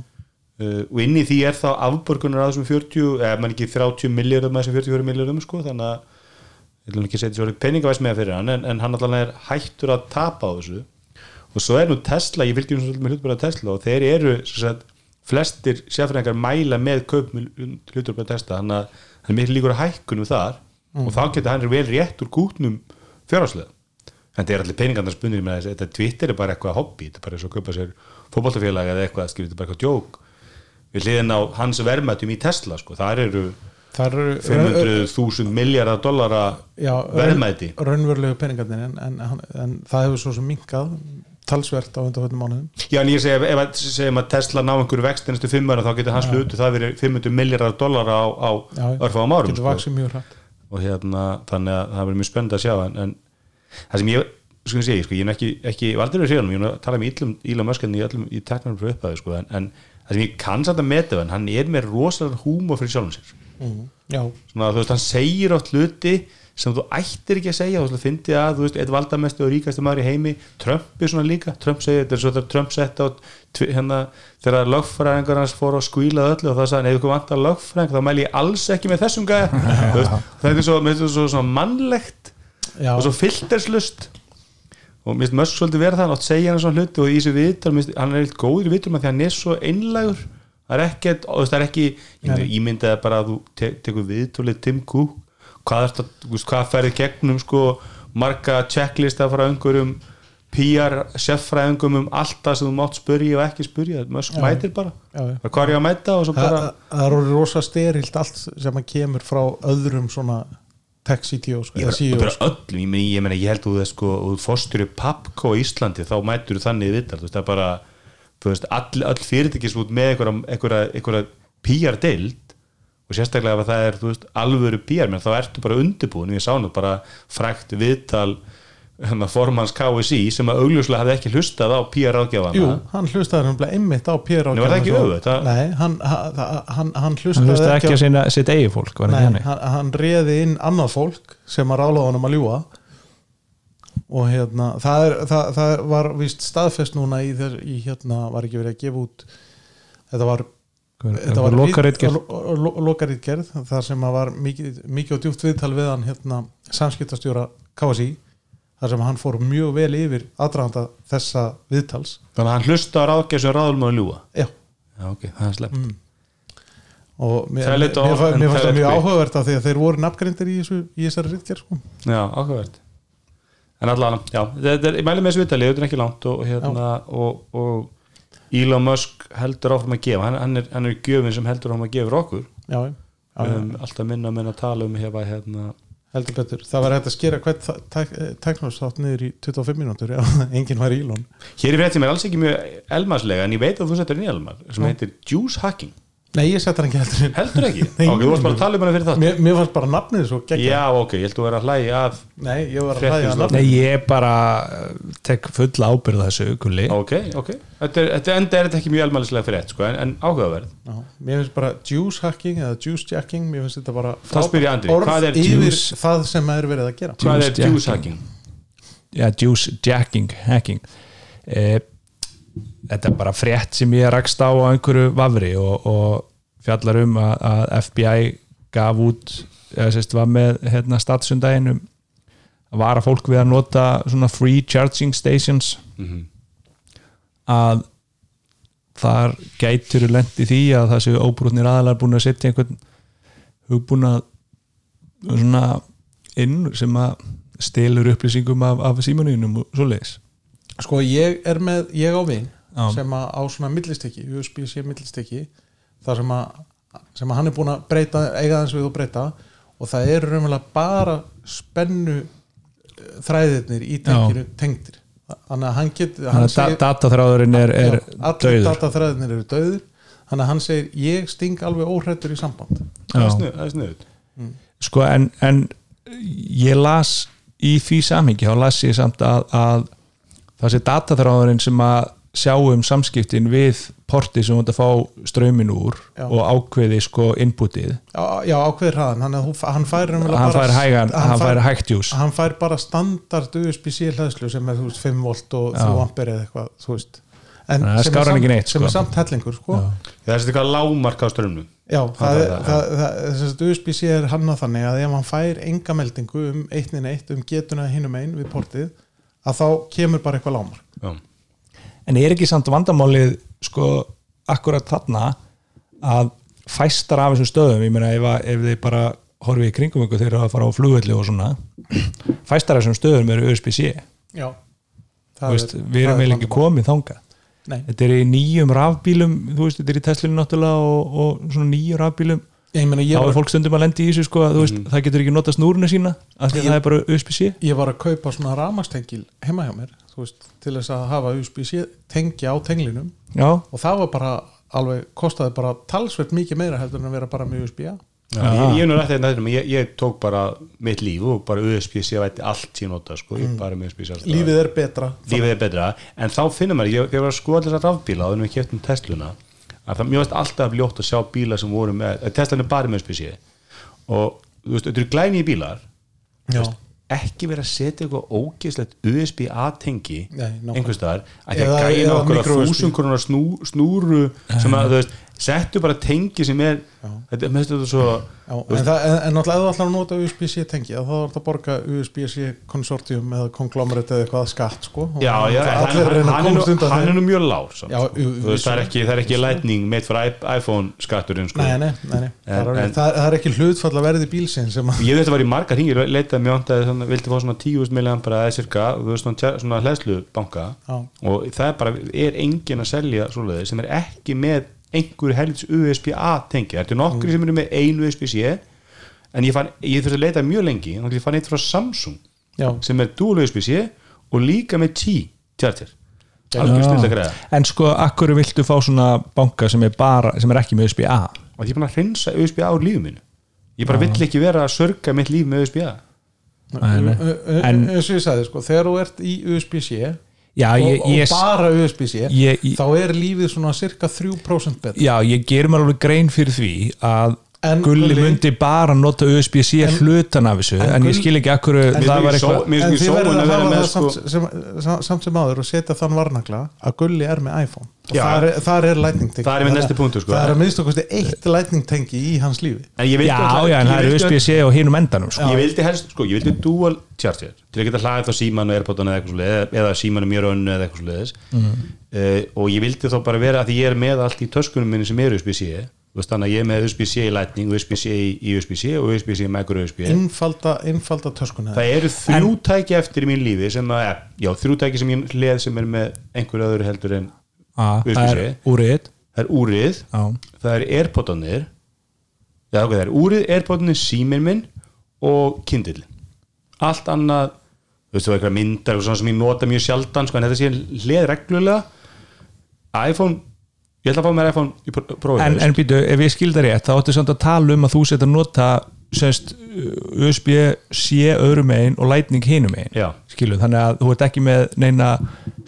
og inn í því er þá afborgunar að þessum 40, eða mann ekki 30 miljardum með þessum 44 miljardum sko, þannig að ég vil ekki setja svo peningavæs með fyrir hann en, en hann allan er hættur að tapa á þessu. Og svo er nú Tesla, ég fylgjum svolítið með hlutbara Tesla og þeir eru sagt, flestir sérfræðingar mæla með kaup með hlutbara Tesla þannig að hann er miklu líkur að hækkunum þar og þá getur hann vel rétt úr kútnum fjárháslega en þetta er allir peningandar spunnir með þess þetta Twitter er bara eitthvað hobby, þetta er bara eins og að kaupa sér fótboltafélag eða eitthvað, þetta er bara eitthvað djók við hliðin á hans verðmættum í Tesla sko, þar eru það eru 500.000 miljardar dollara já, verðmæti. raunverulegu peningarnir en, en, en, en það hefur svo sem minkað talsvert á undanfjöndum mánuðum Já, en ég segi, ef að, segjum að Tesla ná einhverju vext næstu fimm ára, þá getur hans hlutu það verið 500 miljardar dollara á, á já. örfáum árum sko. og hérna, þannig að það verður mjög spennandi að sjá en, en það sem ég sko ég segi, sko, ég er ekki, ekki valdur við séum, ég tala með íllum Íla Möskan í, öllum- í teknarnum frá upphæðu sko, en, en það sem ég kann samt að meta hann, hann er með rosalega húmor fyrir sjálfum sér mm. svona veist, hann segir átt hluti sem þú ættir ekki að segja. Þú veist, fyndi að, þú veist, eitt valdamestu og ríkastu maður í heimi, Trump er svona líka. Trump segir, þetta er svo þegar Trump sett á hérna, þegar lögfræðingar hans fór og skvílaði öllu og það sagði, ef ykkur vantar lögfræðing þá mæli ég alls ekki með þessum veist, þetta er svo, finnst svo svona mannlegt já, og svo filterslust og mér finnst Mösk svolítið vera það átt segja hann svona hluti og í þessu finnst- hann er eitthvað góður í viðtal með því að hann er svo einlægur. Það er veist, það er ekki ég Nei. ímyndaði bara að þú te tekur viðtólið Tim Cook hvað, er þú veist, hvað ferði gegnum sko, marga checklista frá einhverjum PR seffræðingum um allt það sem þú mátt spurja og ekki spurja, Mösk Já. mætir bara já, já. hvað er ég að mæta og svo bara það er orðið rosa sterilt allt sem að kemur frá öðrum svona tech CTO sko, Ég bara öllum, ég meina, ég, meina, ég held að þú sko, og fórstur í Papco í Íslandi þá mætur þú þannig þú veist, það er bara þú veist, all, all fyrirtækis út með einhverja PR-deild og sérstaklega ef það er, veist, alvöru PR, menn þá ertu bara undirbúin, ég sá nú bara frækt viðtal hérna, formans KSI sem að augljóslega hafði ekki hlustað á PR-ágjafana Jú, hann hlustaði hann einmitt á PR Nei, var það ekki? Það- Nei, hann, hann, hann, hann hann hlustaði hlusta ekki á að sinna sitt eigi fólk var Nei, ekki hann, hann reði inn annað fólk sem að rálaða honum að ljúa og hérna það, er, það, það var víst staðfest núna í, þess, í hérna var ekki verið að gefa út þetta var þetta var lokaritgerð? lokaritgerð þar sem að var mikið, mikið og djúpt viðtal við hann hérna samskiptastjóra KSI þar sem hann fór mjög vel yfir aðdraðanda þessa viðtals. Þannig að hann hlusta á ráðgjaf sem ráðum að ljúa já. Já, ok, það er slepp mm. og mér, mér, mér, mér fannst það mjög áhugavert af því að þeir voru nafngrindir í, þessu, í þessari ritgerð sko. Já, áhugavert. En allan, já, þetta er, ég mæli með þessu vitali þetta er ekki langt og, hérna, og, og Elon Musk heldur áfram að gefa, hann, hann, er, hann er gjöfin sem heldur áfram að gefa fyrir okkur. Já, já, já, höfum alltaf minna minna að tala um hefa, hérna, heldur betur. Það var hægt að skera hvert teknóstátt niður í 25 mínútur já, enginn var Elon. Hér í fréttum er alls ekki mjög elmarslega en ég veit að þú setur inn í elmar sem heitir Juice Hacking nei, ég sett hann ekki heldur inn. Heldur ekki? Nei. ok, þú varst bara að tala um hana fyrir það mér, mér fannst bara nafnið svo geggjað Já, ok, ég held þú að vera að hlæja að nei, ég var að hlæja að nafnið Nei, ég bara uh, tek fulla ábyrða þessu kulli Ok, ok, þetta er, þetta enda er þetta ekki mjög elmarslega fyrir ett sko, en, en áhugaverð Já, mér finnst bara juice hacking eða juice jacking mér finnst þetta bara Þá spyr ég Andri, hvað er yfir juice? það sem er verið að gera Hvað er Juice. Hacking? Já, juice jacking, hacking eh, Þetta er bara frétt sem ég rakst á á einhverju vafri og, og fjallar um að, að FBI gaf út eða sérst var með hérna, statsundaginn um að vara fólk við að nota svona free charging stations. Mhm. að þar gætur lent í því að það séu óbrútnir aðalar búin að setja einhvern hugbúna svona inn sem að stelur upplýsingum af, af símanuðinum og svoleiðis. Sko ég er með, ég á vin Já. sem að á svona millistekki USB-C millistekki þar sem að, sem að hann er búin að breyta eiga þess við og breyta og það eru raunverulega bara spennu eh, þræðirnir í tenginu tengdir. Þannig að hann getur da dataþráðurinn er, er já, allir döður dataþræðirnir eru döður þannig að hann segir ég sting alveg óhrættur í samband. Það er snuð- það snuð sko en, en ég las í því samhengi þá las ég samt að, að það sé dataþráðurinn sem að sjá um samskiptin við porti sem þú ert að fá strömin úr Já. og ákveði sko inputið. Já, já ákveður hraðan. Hann, hann fær, hann bara- fær hægan, hann fær hægt jús hann fær bara standard USB-C hlæðslu sem er þú veist 5 volt og Já. 3 ampere eða eitthvað þú veist. En það sem, er skárar samt, ekki neitt, sem sko. er samt hellingur sko. það er eitthvað lágmark á strömmnum já, USB-C er hann á þannig að ef hann fær enga meldingu um 1.1 um getuna hinum einn við portið að þá kemur bara eitthvað lámar já, en er ekki samt vandamálið sko akkurat þarna að fæstar af þessum stöðum ég meina ef, ef þið bara horfið í kringum ykkur þegar að fara á flugvelli og svona fæstar af þessum stöðum eru USB-C já. Þú veist, við erum eiginlega ekki komið þangað. Nei. þetta er í nýjum rafbílum þú veist, þetta er í Teslinu náttúrulega og, og svona nýjum rafbílum. Ég, meina, ég, þá er var, fólk stundum að lendi í þessu sko, að, þú veist, það getur ekki nota snúruna sína af því að Ég- það er bara USB-C ég var að kaupa svona ramastengil heima hjá mér veist, til þess að hafa USB-C tengja á tenglinum. Já, og það var bara alveg, kostaði bara talsvert mikið meira heldur en að vera bara með USB-A Já, ég, ég ég, ég tók bara mitt líf og bara USB-C væti allt sín nota sko, ég bara með USB-C alltaf. lífið er betra. Lífið er betra, en þá finnum maður ég, ég var að skoða þessar rafbíla á þennum við keftum Tesluna að það mjög veist alltaf ljótt að sjá bíla sem voru með, Teslan er bara með USB-C og þú veist, þetta eru glæni í bílar já, ekki vera að setja eitthvað ógeðslegt USB-A tengi Nei, nákvæmlega. einhvers staðar að því að Eða- gæna okkur að snú, snúru sem að þú veist, settu bara tengi sem er þetta er mest þetta svo já, en, það, en, en ef þú ætlar að nota USB-C tengi þá er þetta að borga USB-C konsortium eða konglomerat eða eitthvað skatt sko. Já, já, hann, að hann, hann er nú mjög lág samt, Já, sko. veist, það er ekki, það er ekki lightning meitt fyrir iPhone skatturinn sko. nei, nei, nei, nei. En- það, er, það, það er ekki hlutfall að verði að ég veit að það var í margar hringir leitaði mjög andaði, svona, vildi fá svona 10.000 milliamp eða cirka, svona, hlæslubanka Já. og það er bara, er engin að selja sem er ekki með einhverju helvits USB-A tengi, þetta er nokkri Mm. sem eru með einu USB-C en ég fann, ég þurfti að leita mjög lengi og ég fann eitt frá Samsung já, sem er dual USB-C og líka með T tjartir, en sko, akkur viltu fá svona banka sem er bara, sem er ekki með USB-A og ég er búin að hreinsa USB-A úr lífið mínu ég bara vill ekki vera að sörga mitt líf með USB-A En- eins og ég sagði sko, þegar þú ert í USB-C já, og, ég, og ég, bara USB-C þá er lífið svona cirka 3% betra. Já, ég ger mér alveg grein fyrir því að En Gulli Gulli- myndi bara nota USB-C hlutan af þessu, en, en ég skil ekki akkur Mér það var eitthvað en þið ekki verður að hafa með það sko samt, sem, samt, sem áður og setja þann varnagla að Gulli er með iPhone og Já. þar er, þar er lightning tengi Það er minn næsti punktur, sko. það er að minnst okkur eitt lightning tengi í hans lífi En ég vildi já, alltaf- já, en það er USB-C á hinum endanum sko. ég vildi helst, sko, ég vildi dual charger til að geta hlaðið þá síman og airpodan eða eða, eða síman mjög önnu eða eitthvað svoleiðis uh, og ég vildi þá bara vera að því ég er með allt í töskunum minni sem er USB-C veist, þannig að ég er með USB-C í Lightning USB-C í USB-C og USB-C í micro USB innfalda, töskuna. Það eru þrjú tæki eftir í mín lífi sem að, já, þrjú tæki sem ég leð sem er með einhver öðru heldur en Ah, það USB-C. er úrið. Það er úrið, það er airpodanir já, ok, það er úrið, airpodanir, síminn minn og kindil allt annað þú veist, það er eitthvað myndar og svona sem ég nota mjög sjaldan sko, en þetta sé hlið reglulega. iPhone, ég ætla að fá mér iPhone í pr- prófið en, en býtu, ef ég skil það rétt þá áttu samt að tala um að þú setja að nota semst USB-C öðrum megin og Lightning hinum Já. skilu, þannig að þú ert ekki með neina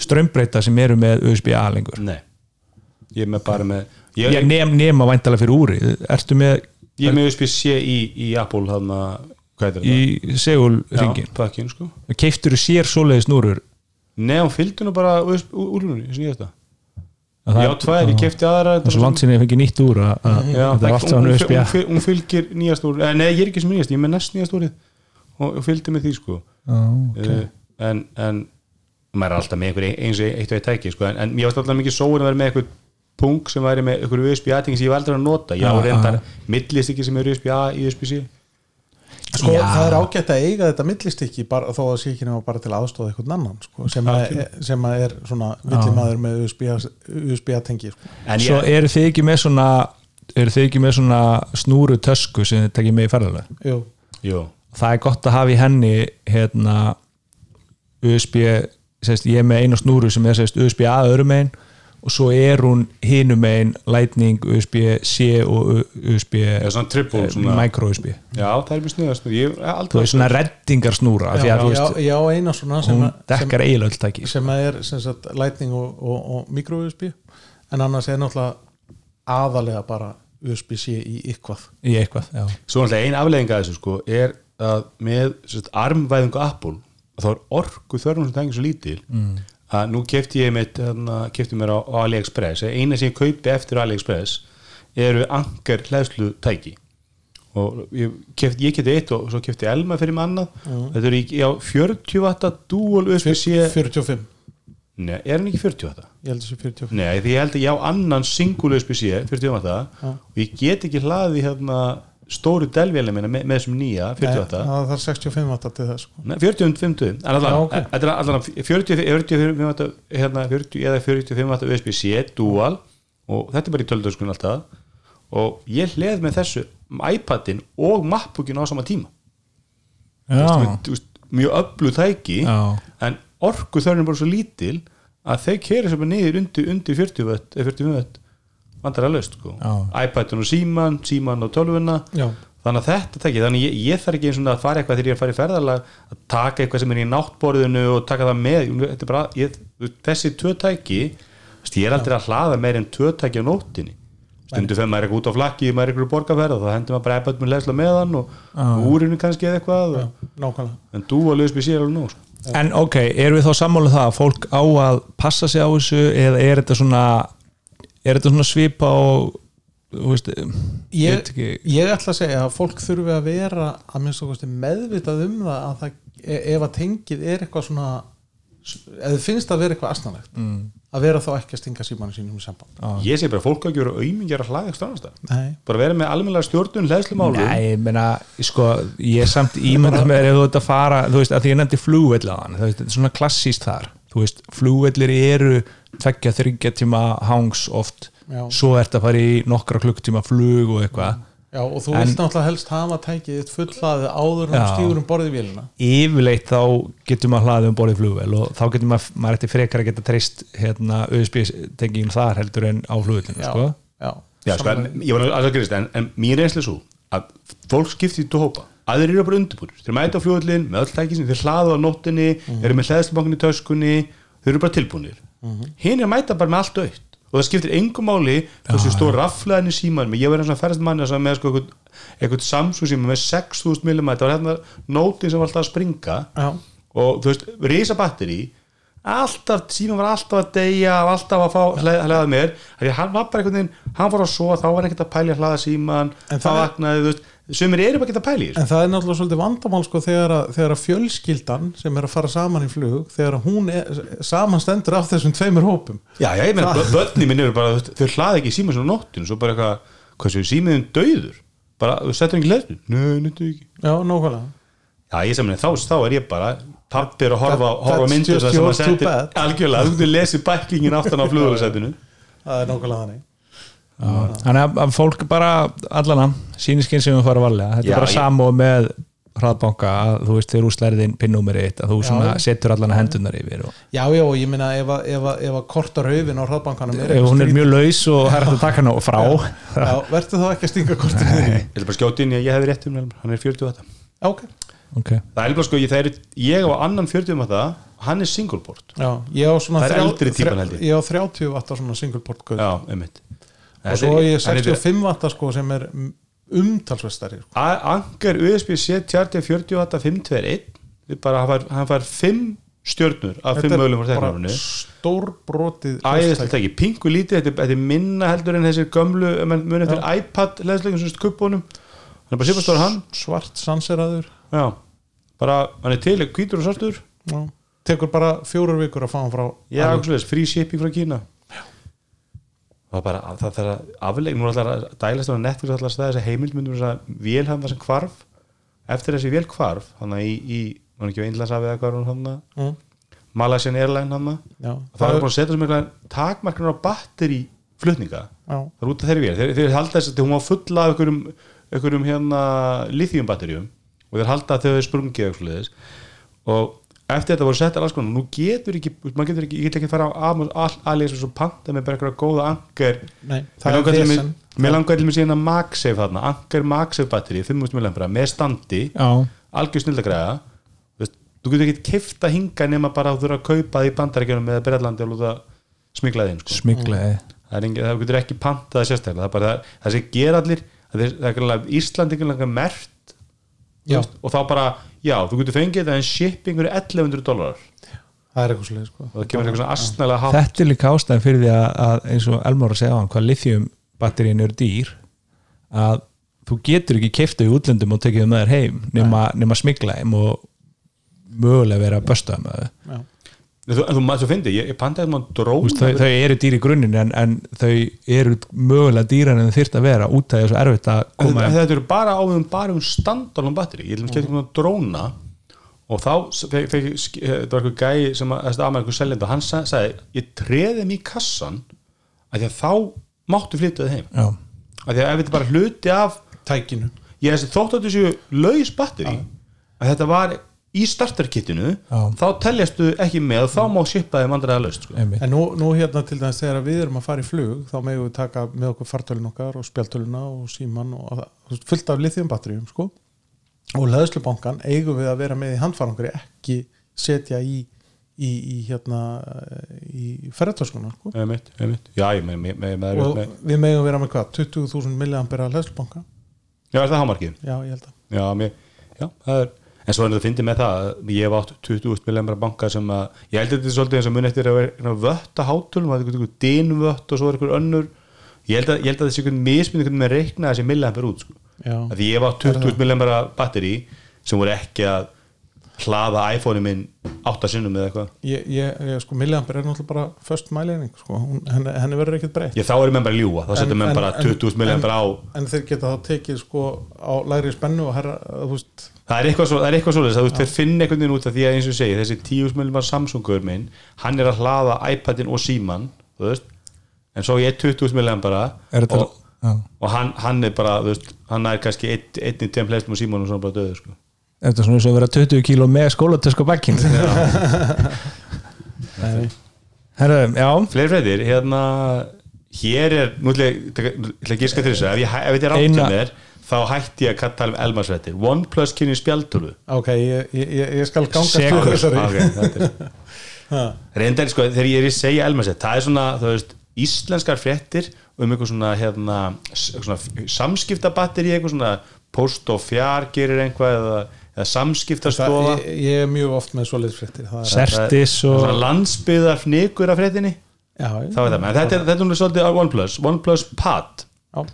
strömbreyta sem eru með USB-A lengur nei, ég er með bara með ég, ég nefn, nema væntalega fyrir úrið ertu með ég er með USB-C í, í Apple þarna, hvað heitir þetta? í segul ringin Já, pakkin, sko keiftur þú sér svoleiðis núrur Nei, hún fylgdi nú bara úrlunni, sem ég þetta Já, tvær, ég kefti aðra þessu landsinni fengi nýtt úr hún, USB-A fylgir nýjast úr eh, Nei, ég er ekki sem nýjast, ég er með næst nýjast úrið. Og, fylgdi með því sko. Uh, en, en maður er alltaf með einhver eins og eitt og eitt tæki sko, en, en ég varst alltaf mikið sóin að vera með einhver punk sem væri með einhver USB-A-ting sem ég var aldrei að nota. Já, reyndar millist ekki sem er USB-A í USB-C sko, Já. það er ágætt að eiga þetta millistykki bara, þó að sé ekki nema bara til aðstóða einhvern annan sko, sem, að, sem að er svona villimaður með USB-tengi sko. En svo eru þið ekki með svona eru þið ekki með svona snúru tösku sem þið tekið með í ferðarlega Jú, jú, það er gott að hafa í henni hérna USB sérst, ég er með eina snúru sem er sérst, USB A öðrum megin og svo er hún hinum megin Lightning, USB C og USB eða svona triple svona, micro USB Já, það er mjög hef þú veist svona reddingar snúra af því já, að þú já, veist, já, eina svona sem, sem, tæki sem er sem sagt, lightning og, og, og micro USB en annars er náttúrulega aðalega bara USB-C í ykkvað í eitthvað, já. Svo náttúrulega ein afleðinga af þessu sko er að með sérst, armvæðingu Apple þá er orku þörfum sem tengir svo lítil Mm. Að nú kefti ég mitt hérna, kefti mér á, á AliExpress. Eina sem ég kaupi eftir á AliExpress eru angar hlæðslu tæki og ég kefti, ég kefti eitt og svo kefti Elma fyrir mig annað. Þetta eru í- já, 40 watta dual USB-C 45, Nei, er hann ekki 40 watta? ég held þessi 45 Nei, því ég held að ég á annan single USB-C 40 watta. Já. og ég get ekki hlaði hérna stóru delvélina minna með, með þessum nýja 40 watta Nei, það þarf 65 watta til þess sko. Nei, 40 50 en Já, ok. þetta er allan 40, 45 watta hérna, 40 eða 45 watta USB-C dual og þetta er bara í töldöskun alltaf. Og ég hleð með þessu iPadin og MacBookin á sama tíma. Veist, mjög öllu tæki já, en orku þörn er bara svo lítil að þeir keri sem er niður undir, undir 40 vött eða 45 vött vandar að löst sko. Já. iPadun og síman, síman og tölvuna Já. þannig að þetta tæki þannig að ég, ég þarf ekki eins og að fara eitthvað þegar ég er að fara í ferðalag að taka eitthvað sem er í náttborðinu og taka það með bara, ég, þessi tvö tæki þú veist, ég er aldrei að hlaða meir en tvö tæki á nóttinni stundu fyrir maður er út á flakki maður er eitthvað borgarferð og þá hendur maður bara iPad með leðsla með hann og úrinu kannski eða eitthvað nákvæmlega en dual USB-C er alveg nóg. En ok, erum við þá sammála um það að fólk á að passa sig á þessu eða er þetta svona er þetta svona svipa og þú veist, ég, ég ætla að segja að fólk þurfi að vera að minnst okkur meðvitað um það að það, e- ef að tengið er eitthvað svona eða finnst það að vera eitthvað asnalegt mm. að vera þá ekki að stinga símanum sínum í samband. Ég segi bara fólk að gera aumingjar að hlaða ekki stannast Nei. bara vera með almennilega stjórnun hlæðslumálum Nei, ég meina, sko, ég samt ímynda með ef þú ert að fara, þú veist, að því ég nefndi flugvell á hann, þetta er svona klassíst þar. Þú veist, flugvellir eru tveggja, þryggja tíma hangs oft. Já. svo ert að fara í nokkra klukktíma flug og eitthvað. Já, og þú En- vilt náttúrulega helst hafa tækið þitt fullaði áður en Já. þú stígur um borðið vélina. Yfirleitt þá getur maður hlaðið um borðið flugvel og þá getur maður, maður eftir frekar að geta treyst hérna USB-tengingin þar heldur en á flugvellinu, Já, sko. já, Já, sko, en, ég var alveg að gerist en, en reynslu er svo að fólk skipti í tvo hópa aðrir eru bara undirbúinir, þeir mæta á fljóðlinn með öll tæki sem þeir hlaða á nóttinni þeir eru með hlæðslubankin í töskunni þeir eru bara tilbúinir hinn er að mæta bara með allt aukt og það skiptir engum máli þessu stór raflaðin í símanum. Ég eins og ferðast manni sem með sko eitthvað, eitthvað Samsung síma með 6000 mm það var hérna nótin sem var alltaf að springa. Já, og þú veist, risa batteri alltaf, síma var alltaf að deyja alltaf að fá hlæða mér. Að hann var bara einhvern veginn, hann var að svo þá var ekkert að pæli að hlaða síman það það vaknaði, þú veist, sumir eru bara ekkert að pæli en það er náttúrulega svolítið vandamál sko þegar að, þegar að fjölskyldan sem er að fara saman í flug þegar hún samanstendur af þessum tveimur hópum. Já, já, ég meina, börni minn eru bara þau hlaða ekki síma svona nóttinu svo bara eitthvað, hvað séu símiðin döður bara, þú settur ekki hlæðslu nei, nýttu ekki. Já, nákvæmlega. Já, ég sem þá, þá er ég bara pappi er að horfa, That- horfa það sem að setja algjörlega, þú lesið bæklingin aftan á flugvölusætinu Það er nákvæmlega þannig Þannig að, að fólk bara allana síniskinn sem við fara varlega. Þetta Já, er bara samó með hraðbanka að þú veist þegar þú slærðin pinnúmeri eitt að þú Já, svona já. setur allana hendunar yfir og Já, já, og ég meina ef að, ef að, ef að korta raufin á hraðbankanum er ef hún er mjög laus og það er að taka hana frá. Já, verður þá ekki að stinga kortinu ég ætla bara að skjóta inn í að ég hefði rétt um hann er 40 þetta Já, ok. Ok, það er bara sko, ég, það er, ég á annan 40 um þetta hann er single board Já, svona Það er eldri típan, held ég. Ég á 30 vatta svona single port gauð. Já, einmitt og svo er ég 65 vatta sko sem er umtalsvestari sko. Angar USB-C tjarti 40 watt 521 Við bara, hann fær 5 stjörnur af 5 mögulegum frá teknarunni stórbrotið æðislega ekki, pingu lítið þetta, er- þetta minna heldur en þessir gömlu ef mann muni eftir iPad leðsleikum sem kubbónum hann er bara sýpastóra hann. Svart sanseraður. Já, bara, hann er til, hvítur og svartur. Já. tekur bara fjórar vikur að fá hann frá já, frí shipping frá Kína það er bara, það þarf að afleik, nú er alltaf að dælast á Netflix alltaf að staða þessi heimildmyndum þess að vélhamna sem hvarf. Eftir þessi vél hvarf þannig í, í hann ekki á Indlandsafið eða hvað er hann Mm. Malaysian Airline hann það er búin að setja sem eitthvað takmarknar á batteri flutninga. Já. það er út af þeirri vél, þeir, þeir halda þess að hún var fulla af einhverjum, einhverjum hérna lithium batterjum og þeir halda að þau sprungið og eftir þetta voru settar alls konar nú getur ekki, maður getur ekki, ég get ekki að fara á alveg svo panta með bara eitthvað góða angar Mér langar til langar mér síðan að MagSafe þarna angar MagSafe batteri, 5000 mAh með standi, algjör snildagræða þú getur ekki kifta hinga nema bara að þú þurfa að kaupa það í bandarækjunum með Breitlandi og lúta smiglaði inn sko. smiglaði það, getur ekki pantað það sérstaklega það bara það, það það er, það er greinlega- Ísland er ekki mert Já. Veist, og þá bara, já, þú getur fengið þetta en shippingur er 1100 dólarar það er eitthvað svolítið sko. og það kemur eitthvað svona astnælega hátt. Þetta er líka ástæðan fyrir því að, að eins og Elmar að segja á hann hvað lithium batterín eru dýr að þú getur ekki keifta í útlöndum og tekið það þér heim nema, nema smigla þeim og mögulega vera að bösta með Já. En þú, en þú maður svo fyndi, ég, ég pantaði maður veist, þau, þau eru dýr í grunninn en, en þau eru mögulega dýrar en þau þyrft að vera út af þessu erfitt að En koma þetta, þetta eru bara áðum bara um standalum batteri ég ætlum að kemta um dróna. Og þá fekk, fekk, sk- þetta var eitthvað gæi sem að þessi aðmæður eitthvað seljandi og hann sa- sagði ég treði þeim í kassan að því að þá máttu flytja þið heim. Já, að því að ef þetta bara hluti af tækinu. Ég þessi þótt að þessu laus batteri að þetta var í starterkittinu þá teljastu ekki með og þá má shipa þeim andræða laust sko. En nú, nú hérna til dæmis þegar við erum að fara í flug þá megum við taka með okkur fartölun okkar og spjaltöluna og síman og fullt af lithium batteríum sko. Og leðslubankan eigum við að vera með í handfarangri ekki setja í í, í hérna í ferðartöskuna sko. Og við megum vera með hvað 20.000 milliampera leðslubanka já, er það hámarkið? Já, ég held að. Já, mér, já, það er en svo er þetta fyndið með það að ég hef átt 20.000 millimra banka sem að ég held að þetta er svolítið eins og mun eftir að vera vött að hátulum, það er einhvern dinvött og svo er einhver önnur. Ég held að, ég held að þessi einhvern misminn einhvern með reikna þessi milliampir út sko. Að ég hef átt 20.000 millimra batteri sem voru ekki að hlaða iPhone-i minn átta sinnum eða eitthvað. Ég, ég, ég sko milliampera er náttúrulega bara först mæleining sko, henni, henni verður ekkert breytt. Þá er menn bara að ljúa, þá setja En- menn en- bara en- 20.000 millimra á en þeir geta þá tekið sko á lægri spennu og herra, þú veist það er eitthvað svo, það er eitthvað svoleiðis að þú veist, þeir finna einhvern veginn út af því að eins og ég segi þessi 10 millimar Samsungur minn hann er að hlaða iPadin og síman þú veist, en svo ég 20 millimar bara Er þetta, og, já, og hann, hann er bara, þú veist, hann er kannski einn ein í tveim flestum og síman og svona bara döður sko. er þetta svona eins og að vera 20 kíló með skólatösk á bakkin Herra, já. Fleiri freitir, hérna hér er, nú ætla ég að gíska ef, ég, hæ- ef þetta er Eina- áttum mér þá hætti ég að tala um elmarsrættir OnePlus kynni spjaldtölu. Ok, ég, ég, ég ég skal ganga Sekur. fyrir þessari. Ok, þetta er Ha, reyndar sko, þegar ég er að segja elmarsett það er svona, þú veist, íslenskar fréttir um eitthvað svona, hérna svona samskiptabatteri eitthvað svona post og fjár gerir einhvað eða, eða samskiptastofa. Það, ég, ég er mjög oft með svoleiðis fréttir það er, Sertis og landsbyðar fnikur af fréttinni. Já, þá er það með, þetta er, þetta er svolítið OnePlus OnePlus Pad, já,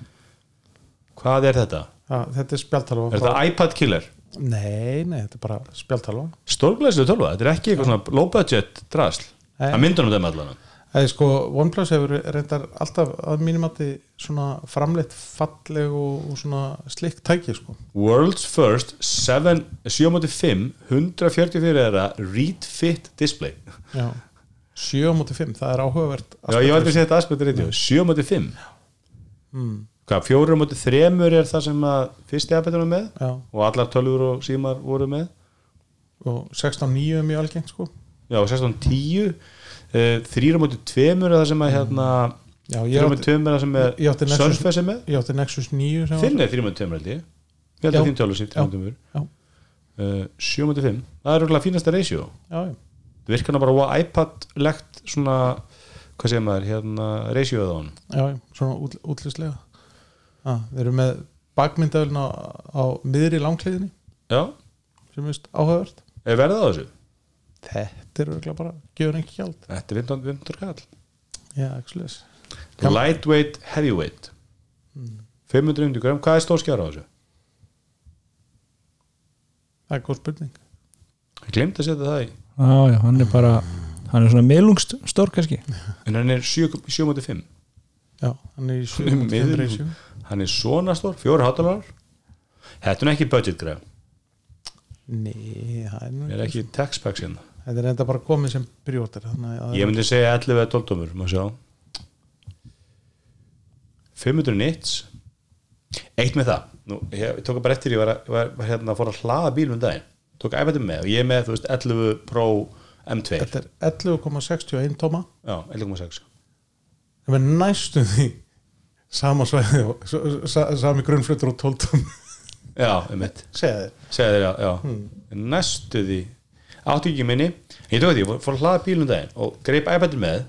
hvað er þetta? já, þetta er spjaltalva Er þetta iPad killer? nei, nei, þetta er bara spjaltalva Stórglæslu tölva, þetta er ekki eitthvað svona low budget drasl, Nei. að myndunum þeim allan. Eða sko, OnePlus hefur reyndar alltaf að mínumati svona framleitt falleg og, og svona slikk tæki sko. World's first 7, 7.5 144 þeirra Read Fit Display. Já 7 á móti 5, það er áhugavert Já, ég var aldrei að setja aspektur reyndjó 7.5 mm, Hvað, 4.3 er það sem að fyrsti aðbættunum með? Já, og allar tölvur og símar voru með? Og 16.9 er mjög algengt sko. Já, 16.10 uh, 3.2 er það sem að hérna já, ég átti, 3.2 er það sem að Surface er með? ég átti Nexus 9 sem var- Þinn er 3.2 held ég. Ég held Já. að þín tölvur sér Já. 3.2 já, uh, 7.5 Það er rúglega fínasta ratio. Já, já. Það virkar nú bara iPad-legt svona, hvað segir maður, hérna ratioð á hann Já, já, svona út, útlýslega ah, Við erum með bakmyndaðurinn á, á miðri langkliðinni Já, sem er vist áhugavert. Er verið á þessu? Þetta er örugglega bara, gefur ekki gjald. Þetta er 15 15 kall. Já, ekki Kam- Lightweight, heavyweight. 500 gram, hvað er stór skjár á þessu? Það er góð spurning. Ég glemt að setja það í. Já, já, hann er bara hann er svona miðlungst stór kannski. En hann er 7.5 Já, hann er í Hann er 7.5 miðlung. ratio Hann er svona stór, fjóri hátalar Þetta er ekki budget greið Nei, það er ekki text packs hérna? Þetta er enda bara komið sem brjótar Ég myndi segja 11 eða 12 tómur Má sjá. 500 nits. Eitt með það. Nú, ég, tók bara eftir ég var, var, var hérna að fór að hlaða bílum um daginn. Tók iPadum með og ég með, þú veist, 11 Pro M2 Þetta er 11,61 tóma. Já, 11,6 Það er næstum því sama svæði sami grunnflutur og 12 tóm Já, um mitt Segja þér já, já. næstu því. Átti ekki minni, ég tók því ég fór að hlaða bílum daginn og greip iPadin með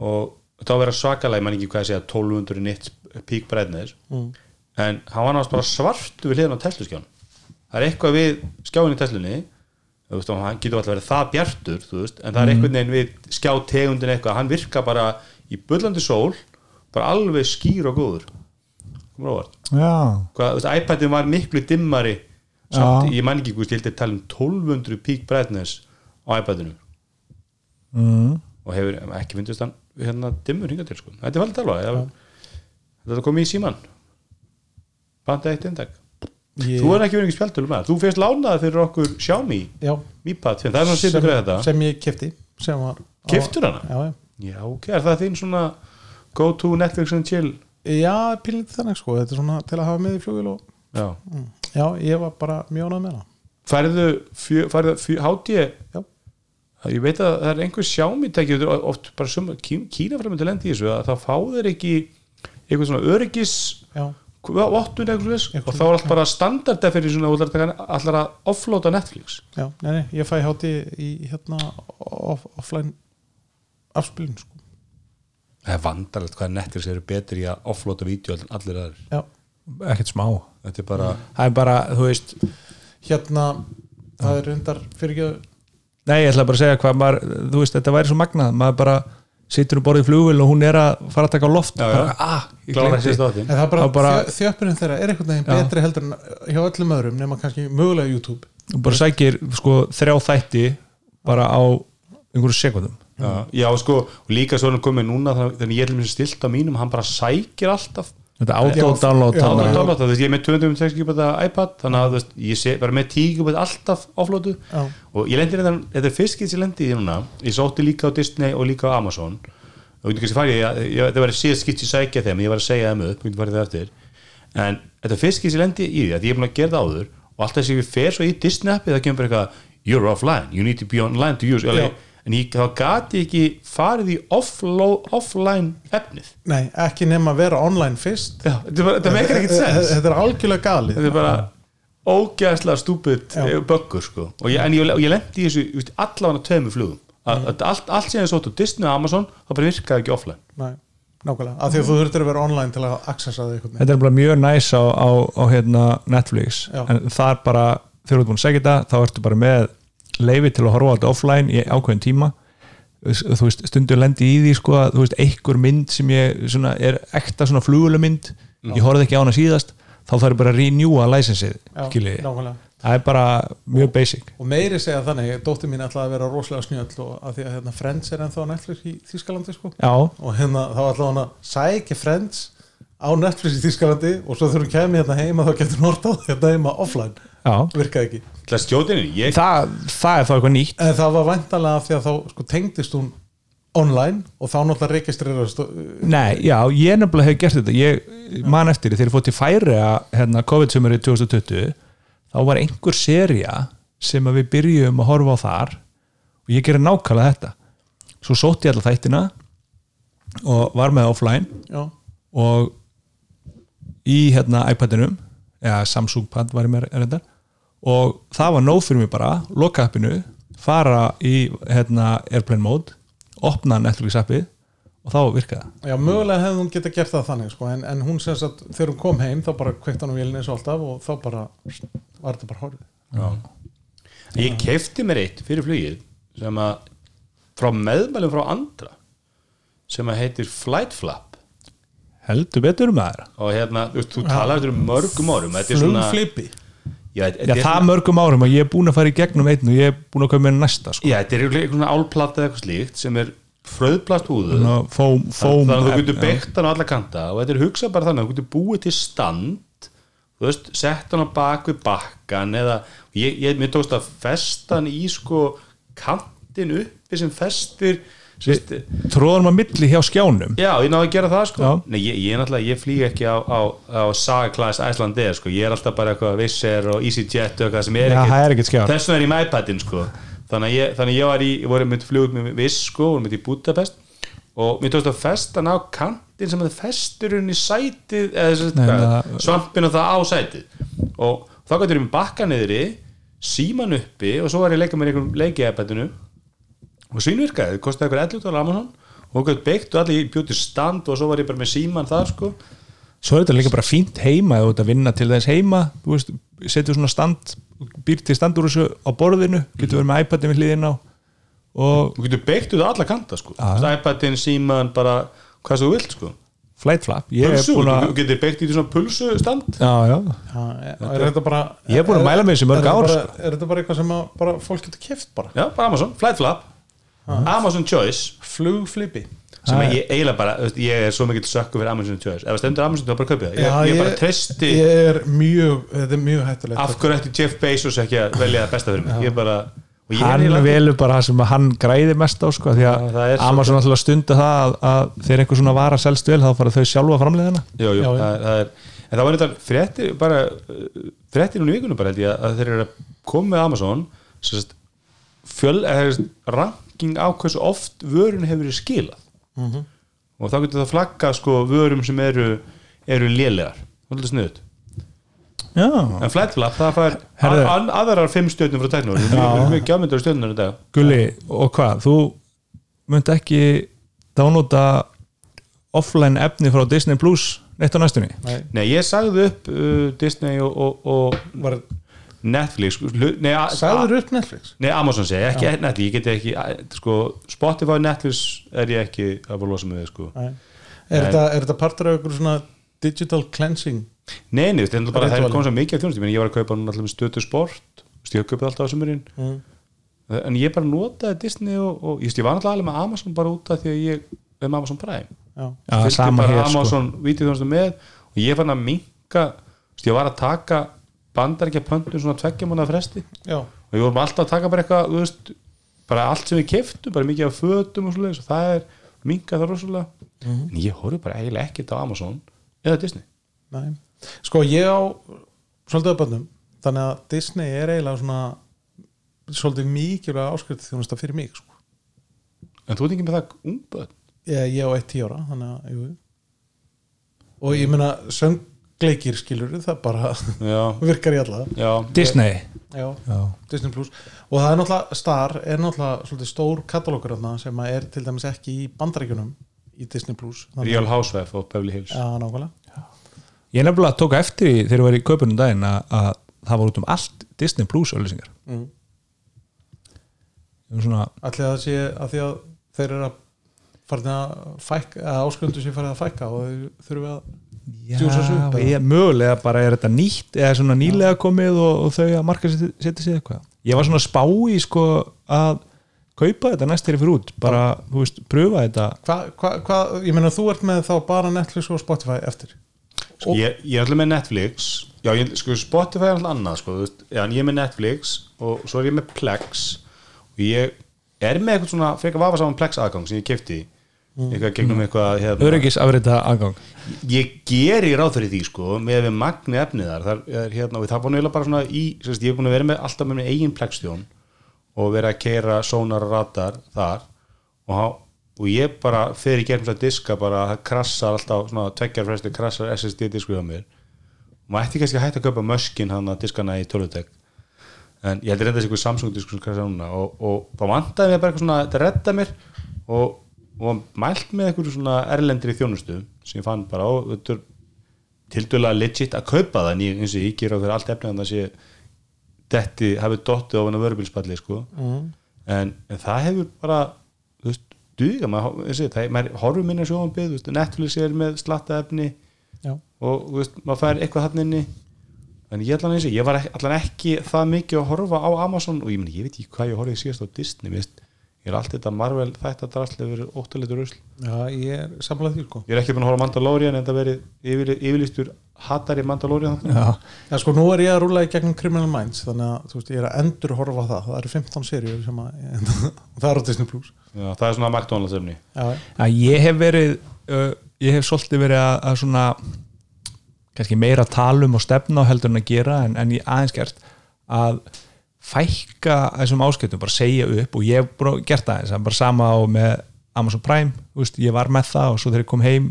og þá verið svakalega ég man ekki hvað að segja 1200 nits peak brightness. Mm. en hann var náttúrulega svartu við hliðan á Tesla skján það er eitthvað við skjáin í Teslunni hann getur alltaf verið það bjartur veist, en það er einhvern veginn við skjá tegundin eitthvað, hann virka bara í bullandi sól, bara alveg skýr og góður. iPadin var miklu dimmari. Samt, ég man ekki, ég held að tala um 1200 peak brightness á iPadinu. Mm. og hefur ekki fyndist hann hérna dimmur hingað til sko, þetta er valið alveg þetta komið í síman banda eitt eindag Ég- þú er ekki verið ekki spjaldölum með þú fyrst lánaði fyrir okkur Xiaomi já, Mi Pad, það er svona þetta. sem ég kefti sem Keyptir hana? já, já. já, ok, er það þín svona go to Netflix and chill. Já pílindi þannig sko, þetta er svona til að hafa með í flugil og já. já, ég var bara mjög ánað með hana. Færðu, fjö, færðu fjö, hátíð? Já. ég veit að það er einhver Xiaomi tæki þetta er oft bara sum, Kína fremur til lendi í þessu að það fá þeir ekki eitthvað svona öryggis já, vottun eitthvað þess og þá er allt bara standard fyrir svona allar að offloada Netflix. Já, nei, nei, ég fæ hátti í hérna off, offline afspilun sko það er vandarlegt hvað Netflix eru betri í að offloada vídeo en allir já, ekkert smá. Þetta er bara, það er bara, þú veist hérna það er reyndar fyrir ekki nei, ég ætla bara að segja hvað maður, þú veist, þetta væri svo magnað. Maður bara situr um borðið í flugvél og hún er að fara að taka á loft. Já, já. bara, ah, En það er bara, bara- þjöppurinn þeirra er einhvern veginn Já. betri heldur en hjá öllum öðrum nema kannski mögulega YouTube. Og bara sækir sko þrjá þætti bara á einhverju sekundum já, já sko, líka svo er hann komið núna þannig ég er mér stilt á mínum hann bara sækir alltaf. Þetta. Áður download, ég er með 260 GB iPad þannig að veist, ég sé bara með 10 GB alltaf Já. og ég lendi þetta, þetta er fyrst getur ég lendi í því núna. Ég sótti líka á Disney og líka á Amazon. Og ég veit ekki hvað ég, ég, ég, þetta var síðast skipt ég sækja þeim, ég var að segja þeim upp, ég farið það eftir. En þetta fyrst getur ég lendi í því að ég er búin að gera það áður og alltaf sem ég fer svo í Disney appi það kemur bara eitthvað, you're offline, you need to be online to use. En ég, þá gati ekki farið í offline efnið. Nei, ekki nema að vera online fyrst. Já, þetta, bara- þetta meikir ekkert sens. Þetta er algjörlega galið. Þetta er bara ógæðslega stúpid Já. böggur sko. Og ég, en ég, ég lendi í þessu allavega tveimur flugum. Að allt, allt sem ég sótt á Disney og Amazon þá bara virkaði ekki offline. Nei, nákvæmlega, af því að þú þurftir að vera online til að accessa það veginn. Þetta er bara mjög næs á, á, á hérna, Netflix. Já. en það er bara, þegar þú ert búin að segja þetta þá ertu bara með leifi til að horfa á þetta offline í ákveðin tíma. Þú veist, stundur lendi í því sko að þú veist, einhver mynd sem ég svona, er ekta svona flugulumynd ég horfði ekki á hana síðast þá þarf ég bara að renewa nákvæmlega. Það er bara mjög basic. Og meiri segja þannig, dóttir mín ætlaði að vera rosalega snjöll og af því að hérna, Friends er ennþá Netflix í Þískalandi sko. Já, og hérna þá ætlaði hann að sækja Friends á Netflix í Þískalandi og svo þegar hún kemur hérna heima þá getur hún hort á hérna heima offline, virkaði ekki. Það er stjóðinu, ég það, það er þá eitthvað nýtt. En það var væntalega af því að þá sko, tengdist hún online og þá náttúrulega registreraðist Nei, já, ég nefnilega hef gert þetta. Ég man eftir því, þegar ég fótt til færi hérna COVID-sumari 2020 þá var einhver seria sem að við byrjum að horfa á þar og ég gerir nákvæmlega þetta. Svo sótti ég alltaf þættina og var með offline Já, og í hérna iPadinum eða Samsung pad var ég með reyndar. Og það var nóg fyrir mig bara loka appinu, fara í hérna airplane mode opna Netflix appið og þá virkaði það. Já, mögulega hefði hún geta gert það þannig sko, en, en hún sem sagt, þegar hún kom heim þá bara kveikt hann á vélina eins og alltaf og þá bara var þetta bara horfið. Ég kefti mér eitt fyrir flugið sem að frá meðmælum frá andra sem að heitir Flight Flap heldur betur um það og hérna, þú þú talar um mörgum árum Flugflipi Já, Já, það svona- mörgum árum og ég er búin að fara í gegnum einn og ég er búin að koma með næsta sko. Já, þetta er eitthvað svona álplata eða eitthvað slíkt sem er fröðplast húðu Ná, fóm, fóm þannig að þú getur beitt hann á alla kanta og þetta er hugsað bara þannig að þú getur búið til stand þú veist, sett hann á bak við bakkan eða, ég, ég mér tókst að festa hann í sko kantin uppi sem festir tróðum að milli hjá skjánum. Já, ég náði að gera það sko. Nei, ég, ég náttúrulega, ég flýg ekki á, á, á Saga Class Icelandair sko, ég er alltaf bara eitthvað Visser og EasyJet og eitthvað sem er ekkert það er þess vegna er ég með iPadin sko. Þannig að ég, þannig að ég var í, ég voru með flugut með Viss sko, voru með í Budapest. Og mér tókst að festa hann á kantin sem að festur hún í sætið það- svampin og það á sætið. Og þá gætur ég með bakka niðri síman uppi og svo var ég að leika með einhverjum leiki iPadinu og svínvirkaði, það kostaði eitthvað 11 dólar Amazon og gætt beitt og allir bjóti stand og svo var ég bara með síman þar sko. Svo er þetta líka bara fínt heima þú ert að vinna til þess heima þú veist, setur svona stand býr til stand úr þessu á borðinu getur verið með iPadin við hliðin á og þú getur beitt út á alla kanta sko. iPadin, síman, bara hvað sem þú vilt sko. Flight flap. Ég er pulsu, búin þú að getur beitt í svona pulsu stand. Já, já. Já, er þetta bara Ég er búin að mæla með þessu í mörg er ár, sko. Er þetta bara eitthvað sem að bara fólk getur keft bara? Já, bara Amazon, Flight Flap Amazon Choice. Flugflipi. Sem Ah, að ég eiginlega bara, ég er svo mikill sökku fyrir Amazon Choice, ef það stendur Amazon þá bara kaupið það, ég, ég, ég- bara treysti Ég er mjög, þetta er mjög hættulegt. Af hverju ætti Jeff Bezos ekki að velja það besta fyrir mig, ég bara og ég er hann velur bara það sem hann græði mest á sko, því að það er svo- Amazon alltaf stunda það að, að þegar einhver svona vara selst vel þá fara þau sjálfa framleiðina. Jú, jú, Já, já. það, það er, en það var þetta fréttir bara, fréttir núna í vikunum bara held ég að þeir eru að koma með Amazon sagt, fjöl, eða, sem ranking á hversu oft vörun hefur verið skilað. Mhm. og þá getur það flagga sko vörum sem eru eru lélegar, það er alltaf sniðut já, en Flight Flap, það fær aðrar fimm stjórnum frá tæknur það er mjög, stjórnur í dag. Gulli, og hvað, þú munt ekki dánúta offline efni frá Disney Plus neitt á næstunni? Nei, Nei, ég sagði upp uh, Disney og, og, og var, Netflix sagður upp Netflix? Nei, Amazon segi, ekki Netflix, ég geti ekki sko, Spotify og Netflix er ég ekki að að losa með þið, sko. Er, þetta, er þetta partur af einhverju svona digital cleansing? Nei, nei, þetta er bara, það er komið svo mikið af þjónustu, ég meina, ég var að kaupa núna alltaf með stötu sport, ég kaupið alltaf á sumurinn mm. en ég bara notaði Disney og, og ég, var alltaf alveg með Amazon bara út af því að ég er með Amazon Prime. Fylgdi sama bara hér sko. Amazon vídeoþjónustu með og ég fann að minka ég var að taka bandaríkja pöntun svona tveggja mánuða fresti. Já, og ég vorum alltaf að taka bara eitthvað veist, bara allt sem við keftum bara mikið af fötum og svoleiðis. Og það er minkað það rosalega en ég horfði bara eiginlega ekkert á Amazon eða Disney. Nei. Sko, ég á svolítið að bönnum þannig að Disney er eiginlega svona svolítið mikilvæg áskrift þjónusta fyrir mig sko. en þú ert ekki með það ungböð ég, ég á eitt tíu ára þannig að, jú og ég meina söngleikir skilur það bara já, virkar í alla. Já, Disney. Já, já. Disney Plus. Og það er náttúrulega Star er náttúrulega svolítið stór katalókur þarna sem að er til dæmis ekki í bandaríkjunum í Disney Plus. Real Housewife og Beverly Hills. Já, nákvæmlega. Ég nefnilega tók eftir því þegar ég var í kaupunum daginn að, að það var út um allt Disney Plus öllusingar mm. svona, Ætli að það sé að því að þeir eru að farin að fækka að áskrundu sé farið að fækka og þau þurfum að já, mögulega bara er þetta nýtt eða svona nýlega komið og, og þau að marka setja sig eitthvað. Ég var svona spá í sko að kaupa þetta næst þegar ég fyrir út. Bara, þú veist, pröfa þetta. Hvað, hva, hva, ég meina þú ert með þá bara Netflix og Spotify eftir. Sko, ég, ég er alltaf með Netflix. Já, ég, sko, Spotify er alltaf annað sko, þú veist, ég er með Netflix og svo er ég með Plex. Og ég er með eitthvað svona frekar vafa saman Plex aðgang sem ég kefti eitthvað gegnum eitthvað hérna, öryggis afrita aðgang. Ég geri ráð fyrir því sko með við magni efnið þar. Það er hérna og það var náttúrulega bara svona í sérst, ég er búin að vera með alltaf með minn eigin Plex-stjón og vera að keira sónar og radar þar. Og, og ég bara fer í þess að diska bara það krassar alltaf svona tveggjar fresti krassar SSD disku hjá mér. Maður ætti kannski að hætta að kaupa möskin hann að diskana í tölutek en ég heldur reynda þessi Samsung disku sem krassar núna. Og, og þá vantaði mér bara eitthvað svona þetta redda mér. Og, og mælt með eitthvað svona erlendri þjónustu sem ég fann bara á er tildulega legit að kaupa það en ég, eins og ég gera fyrir allt efni að það sé detti, hafið dottið á hana vörubilspalli sko mm. en, en það hefur bara þú veist, duga, maður, horfum minna veist, Netflix er með slatta efni Já. og þú veist, maður fær eitthvað hann inni en ég allan eins og, ég var allan ekki það mikið að horfa á Amazon og ég, meni, ég veit ekki hvað ég horfið síðast á Disney veist, ég er allt þetta Marvel þetta drastlega verið óttaletur rusl? Já, ég er samlega því sko. Ég er ekki búin að á Mandalorian en það verið yfir, yfirlýstur hatari Mandalorian já, Já, sko, nú er ég að rúla í gegnum Criminal Minds þannig að, þú veist, ég er að endur horfa það. Það eru 15 seríur sem að það er á Disney Plus. Já, það er svona McDonalds efni. Já, ég hef verið uh, ég hef svolítið verið að, að svona kannski meira talum og stefna á heldur en að gera en, en ég aðeins gert að fækka þessum áskiptum, bara segja upp og ég hef gert það eins, bara sama á með Amazon Prime, veist, ég var með það og svo þegar ég kom heim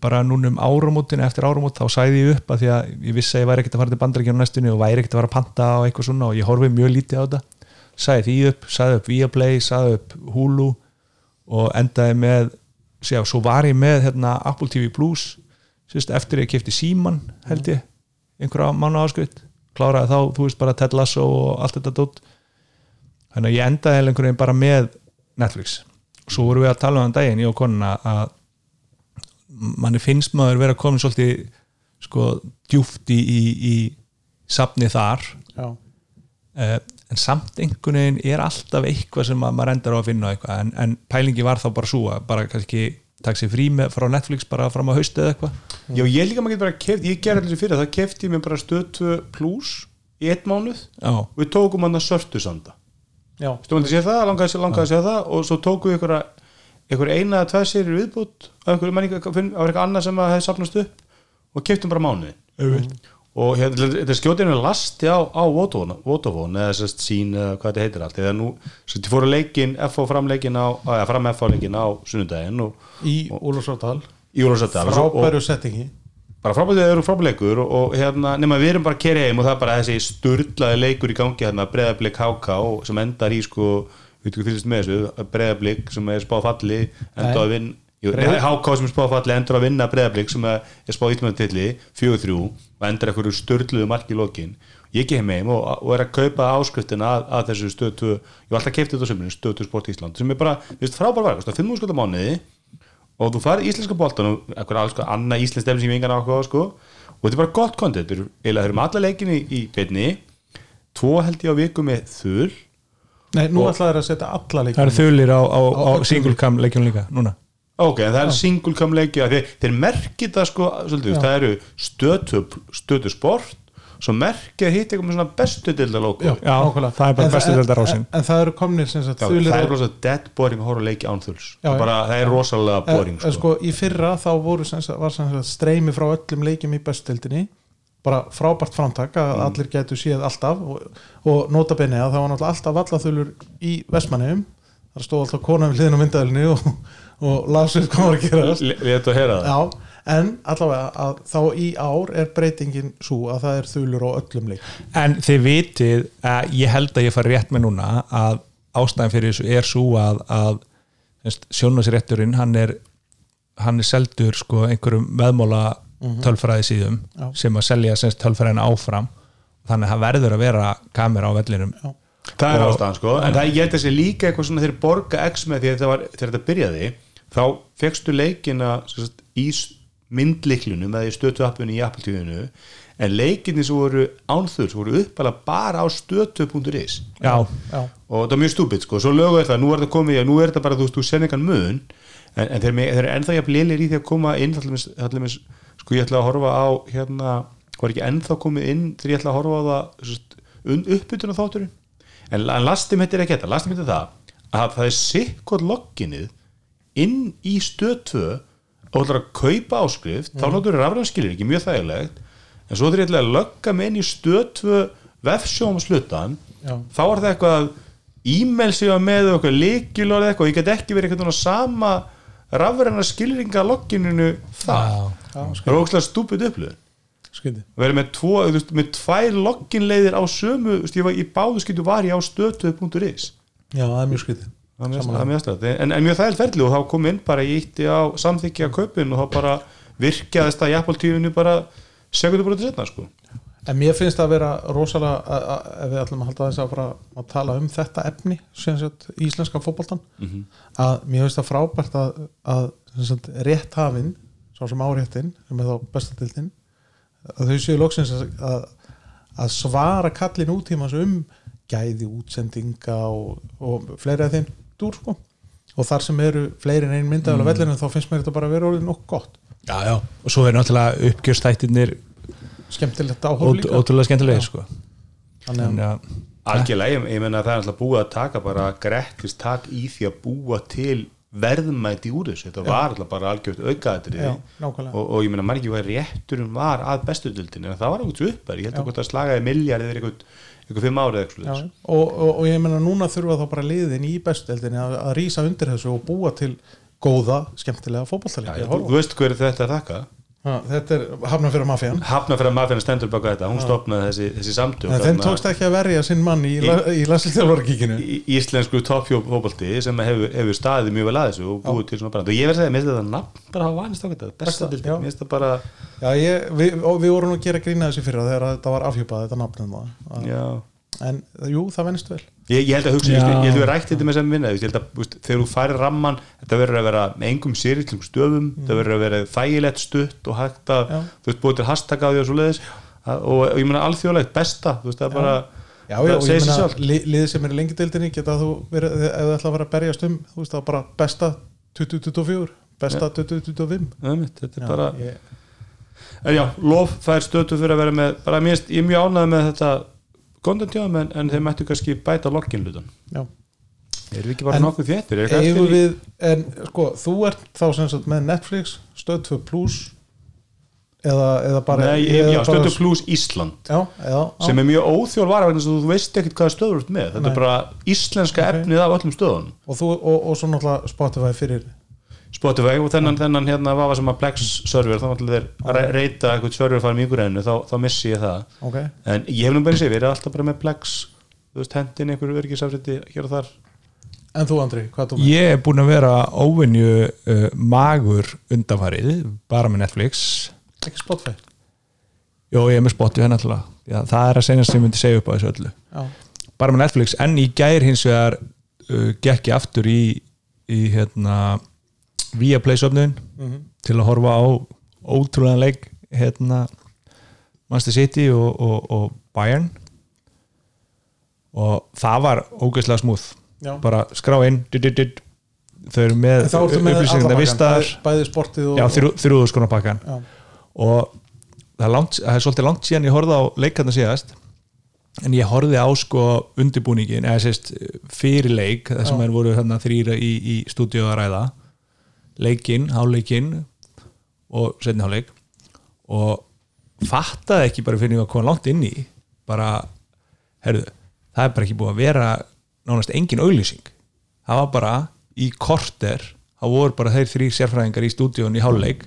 bara núna um áramótin, eftir áramót þá sæði ég upp að því að ég vissi að ég væri ekkert að fara til bandaríkjum næstunni og væri ekkert að fara að panta og eitthvað svona og ég horfið mjög lítið á þetta. Sæði því upp, sæði upp Viaplay, sæði upp Hulu og endaði með sjá, svo var ég með hérna, Apple TV Plus sérst, eftir ég kefti síman held ég, einhverja mánu áskrift kláraði þá, þú veist bara Ted Lasso og allt þetta dótt þannig að ég endaði eiginlega einhvern veginn bara með Netflix. Og svo vorum við að tala um þann daginn, ég og konuna að manni finnst maður vera komin svolítið sko djúft í, í, í safni þar. Uh, en samt einhvern veginn er alltaf eitthvað sem að maður endar á að finna eitthvað. En, en pælingi var þá bara að bara kannski takk sér frí með, frá Netflix bara fram á haustu eða eitthvað? Já, ég líka maður getur bara keft, ég gerði allir þessu fyrir það kefti ég mér bara stöð 2 plus í eitt mánuð já, og við tókum hann að sörtu sanda. Já, Stóðum að sé það, langaði, langaði að sé það? Og svo tókum við ykkur, ykkur eina eða tvær sérir viðbútt á einhverju menninga, á eitthvað annað sem að hefði sapnast upp og keftum bara mánuði og hérna, þetta er skjótinu lasti á, á Vodafone eða sérst sín hvað þetta heitir allt. Eða nú, svo þið fóru leikin FH framleikin á, eða fram FH leikin á sunnudaginn og í Úlfarsvárdal í Úlfarsdal frábæru settingi. Bara frábært þeir eru frábæleikur og, og hérna, nema við erum bara að keri heim og það er bara þessi sturlaði leikur í gangi hérna, breðablik HK sem endar í sko, við veitum hvað fylgist með þessu breðablik sem er spáð falli endur að HK sem er spáð falli endur að vinna breðablik sem er er spáð ítmjöndtilli 4-3 og endur einhverju störluðu marki í lokin. Ég kem heim og, og er að kaupa áskriftina að, að þessu stötu ég var alltaf að kefti þetta á sömurinn, stötu sport Ísland sem er bara, við veist, frábær var, 5 skölda mánuði og þú farið íslenska boltan og eitthvað alls sko, annað íslensk stefn sem ég engan áhuga á sko, og þetta er bara gott erum eða höfum alla leikinni í beinni tvo held ég á viku með þul nei, nú ætlaði að setja alla það leikina eru þulir á, á, á, Á- single cam leikjum líka núna ok, en það er single cam leiki að þeir, þeir merkir það sko svolítið, það eru stötu, stötu sport svo merkir hitt eitthvað með svona bestu dilda logo Já, Já, nákvæmlega. það er bara En bestu ásinn. en, en það eru komnir sem sagt það er svo dead boring að horfa á leiki án þuls Já, já. bara, það er rosalega boring en, sko. sko, í fyrra þá voru sem sagt, var sem sagt, streymi frá öllum leikjum í bestildinni bara frábært framtak að Mm. allir getur séð alltaf og, og nota benni að það var náttúrulega alltaf vallaþulur í Vestmanneum það stóð alltaf kona við hliðin á myndaðilinu og, og lasið hvað var að gera Létt að heyra það. Já, en allavega að þá í ár er breytingin svo að það er þulur á öllum leik. En þið vitið að ég held að ég fari rétt með núna að ástæðan fyrir þessu er svo að, að sjónasrétturinn hann er hann er seldur sko einhverjum veðmóla tölfræði síðum Já. sem að selja semst tölfræðin áfram. Þannig að það verður að vera kamera á vellinum. Já. Það er Og- ástæðan sko, en það ég held að sé líka eitthvað svona þeir borga x með því að þegar þetta byrjaði þá fegstu leikina sagt, í myndliklunum eða í stötu appunni í Apple-tíðinu en leikinni sem voru ánþur sem voru uppalað bara á stötu.is já, Já, og það er mjög stúbit sko, svo lögu er það, nú er þetta komið nú er þetta bara, þú veist, þú senir engan mun en, en þeir, eru ennþá jafn lélir í því að koma inn allir með, sko ég ætla að horfa á hérna, var ekki ennþá komið inn þegar ég ætla að horfa á það uppbytun á þátturinn? En, en lastum er ekki þetta, lastum þetta það að það er sikkot logginið inn í stöð 2 og ætlar að kaupa áskrift þá notur rafrænskilir ekki mjög þægilegt en svo ég ætla að lögga mig inn í stöð 2 vefsjóm slutan Já. þá er það eitthvað e-mail sem ég var með og eitthvað líkilor eða eitthvað, ég get ekki verið eitthvað sama rafræna skilringa loggininu það það er ógslag stúpid upplöð skildi verið með, veist, með tvær logginleiðir á sömu, veist, ég var, í báðu skildu var ég á stötu.is Já, það er mjög skildi en, en mjög þægilt ferli og þá kom inn bara ég ítti á samþykja kaupin og þá bara virkjaðist Apple TV-inu bara sekundu bara til setna sko. En mér finnst það að vera rosalega að- að- ef við ætlum að halda þess að fara að tala um þetta efni sem sagt, í íslenska fótboltan að mér finnst það frábært að, að sagt, rétthafinn sá sem áréttin, sem er þá bestatildin að þau séu loksins að, að, að svara kallin útímans um gæði útsendinga og, og fleiri af þeim dúr sko. Og þar sem eru fleiri en einn myndaðal á vellinu þá finnst mér þetta bara að vera orðið nokkuð gott. Já, já. og svo er náttúrulega uppgjörstættirnir skemmtilegt áhóð líka. ótrúlega skemmtilegir sko. þannig að algjörlega, ég, ég menna að það er alltaf búið að taka bara grettist tak í því að búa til verðmæti úr þessu, þetta var alltaf bara algjört aukaðatrið og, og ég menna margir hvað rétturinn var að bestudildin en það var eitthvað uppar, ég held að hvort að slagaði miljard eða eitthvað, eitthvað fimm árið eitthvað og, og, og ég meina núna þurfa þá bara liðin í bestudeldinni að, að rýsa undir þessu og búa til góða, skemmtilega Já, fótballtaleiki þú, veist hver þetta er þakka Ha, þetta er hafna fyrir mafían. Hafna fyrir að mafina stendur baka þetta. Hún stopnaði þessi, þessi samtök en þeim tókst ekki að verja sinn mann í, Í- í, landslýstjálfarkíkinu íslensku toppfóbalti sem hefur, hefur staðið mjög vel að þessu og búið til svona brand. Og ég verði að segja, mér finnst þetta nafn bara hafa vanist á þetta, besta dildi já. mér finnst þetta bara, Já, ég, við, við vorum að gera grína þessu fyrra þegar þetta var afhjúpað, þetta nafnum það já en jú, það venst vel. Ég, ég held að hugsa, Já. ég, held að við rætti þetta með sem vinna ég held að þú veist, þegar þú færir ramman þetta verður að vera með engum sýritlum stöfum þetta verður að vera þægilegt stutt og hægt að, Já. þú veist, búið til hashtag á því og svo leiðis og, og ég meina alþjóðlegt besta, þú veist, það er bara Já, já, það og ég sjálft. li, liðið sem er í lengi deildinni geta þú verið, ef þú ætla að vera að berjast um þú veist, það er bara besta 2024 besta 2025 Einmitt, þetta er Já, bara, ég, en já, lof fær stötu fyrir að vera með, bara finnst- ég er mjög ánægð með þetta kontentjáðum en, en þeir mættu kannski bæta lokkinlutan já. erum við ekki bara nokkuð þéttir, við, en sko, þú ert þá sem sagt með Netflix, Stöð 2 Plus eða, eða bara bara- stötu plus Ísland já, já, sem er mjög þess að þú veist ekkert hvaða stöður þú ert með þetta Nei. er bara íslenska Ok. efnið af öllum stöðunum og, þú, og, og svo náttúrulega Spotify fyrir Spotify og þennan, þennan hérna vafa sem að Plex server, þá náttúrulega þeir að re- reyta eitthvað server farum í ykkur ennu, þá, þá missi ég það. Ok, en ég hef nú bara sér, við erum alltaf bara með Plex þú veist, hendin einhverju örgisafriti hér og þar. En þú Andri, hvað er þú með? ég er búin að vera óvenju uh, magur undanfarið bara með Netflix. Ekki Spotify? Jó, ég er með Spotify náttúrulega. Já, það er að senast sem ég myndi segja upp á þessu öllu. Já, bara með Netflix, en í gær hins vegar uh, gekk ég aftur í, í hérna via playsöfnun Mhm. til að horfa á ótrúlega leik hérna Manchester City og, og, og Bayern og það var ógeðslega smúð já. bara skrá inn did, did, did. þau eru með já, þrjú, þrjúðu skona pakkan já, og það er, langt, það er svolítið langt síðan ég horfði á leikarna síðast en ég horfði á sko undirbúningin eða sérst fyrir leik sem Já. er voru þarna þrýra í, í stúdíu að ræða leikinn, háleikinn og setni háleik og fattaði ekki bara fyrir að koma langt inn í bara, herðu það er bara ekki búið að vera nánast engin auglýsing. Það var bara í korter það voru bara þeir þrý sérfræðingar í stúdíun í háleik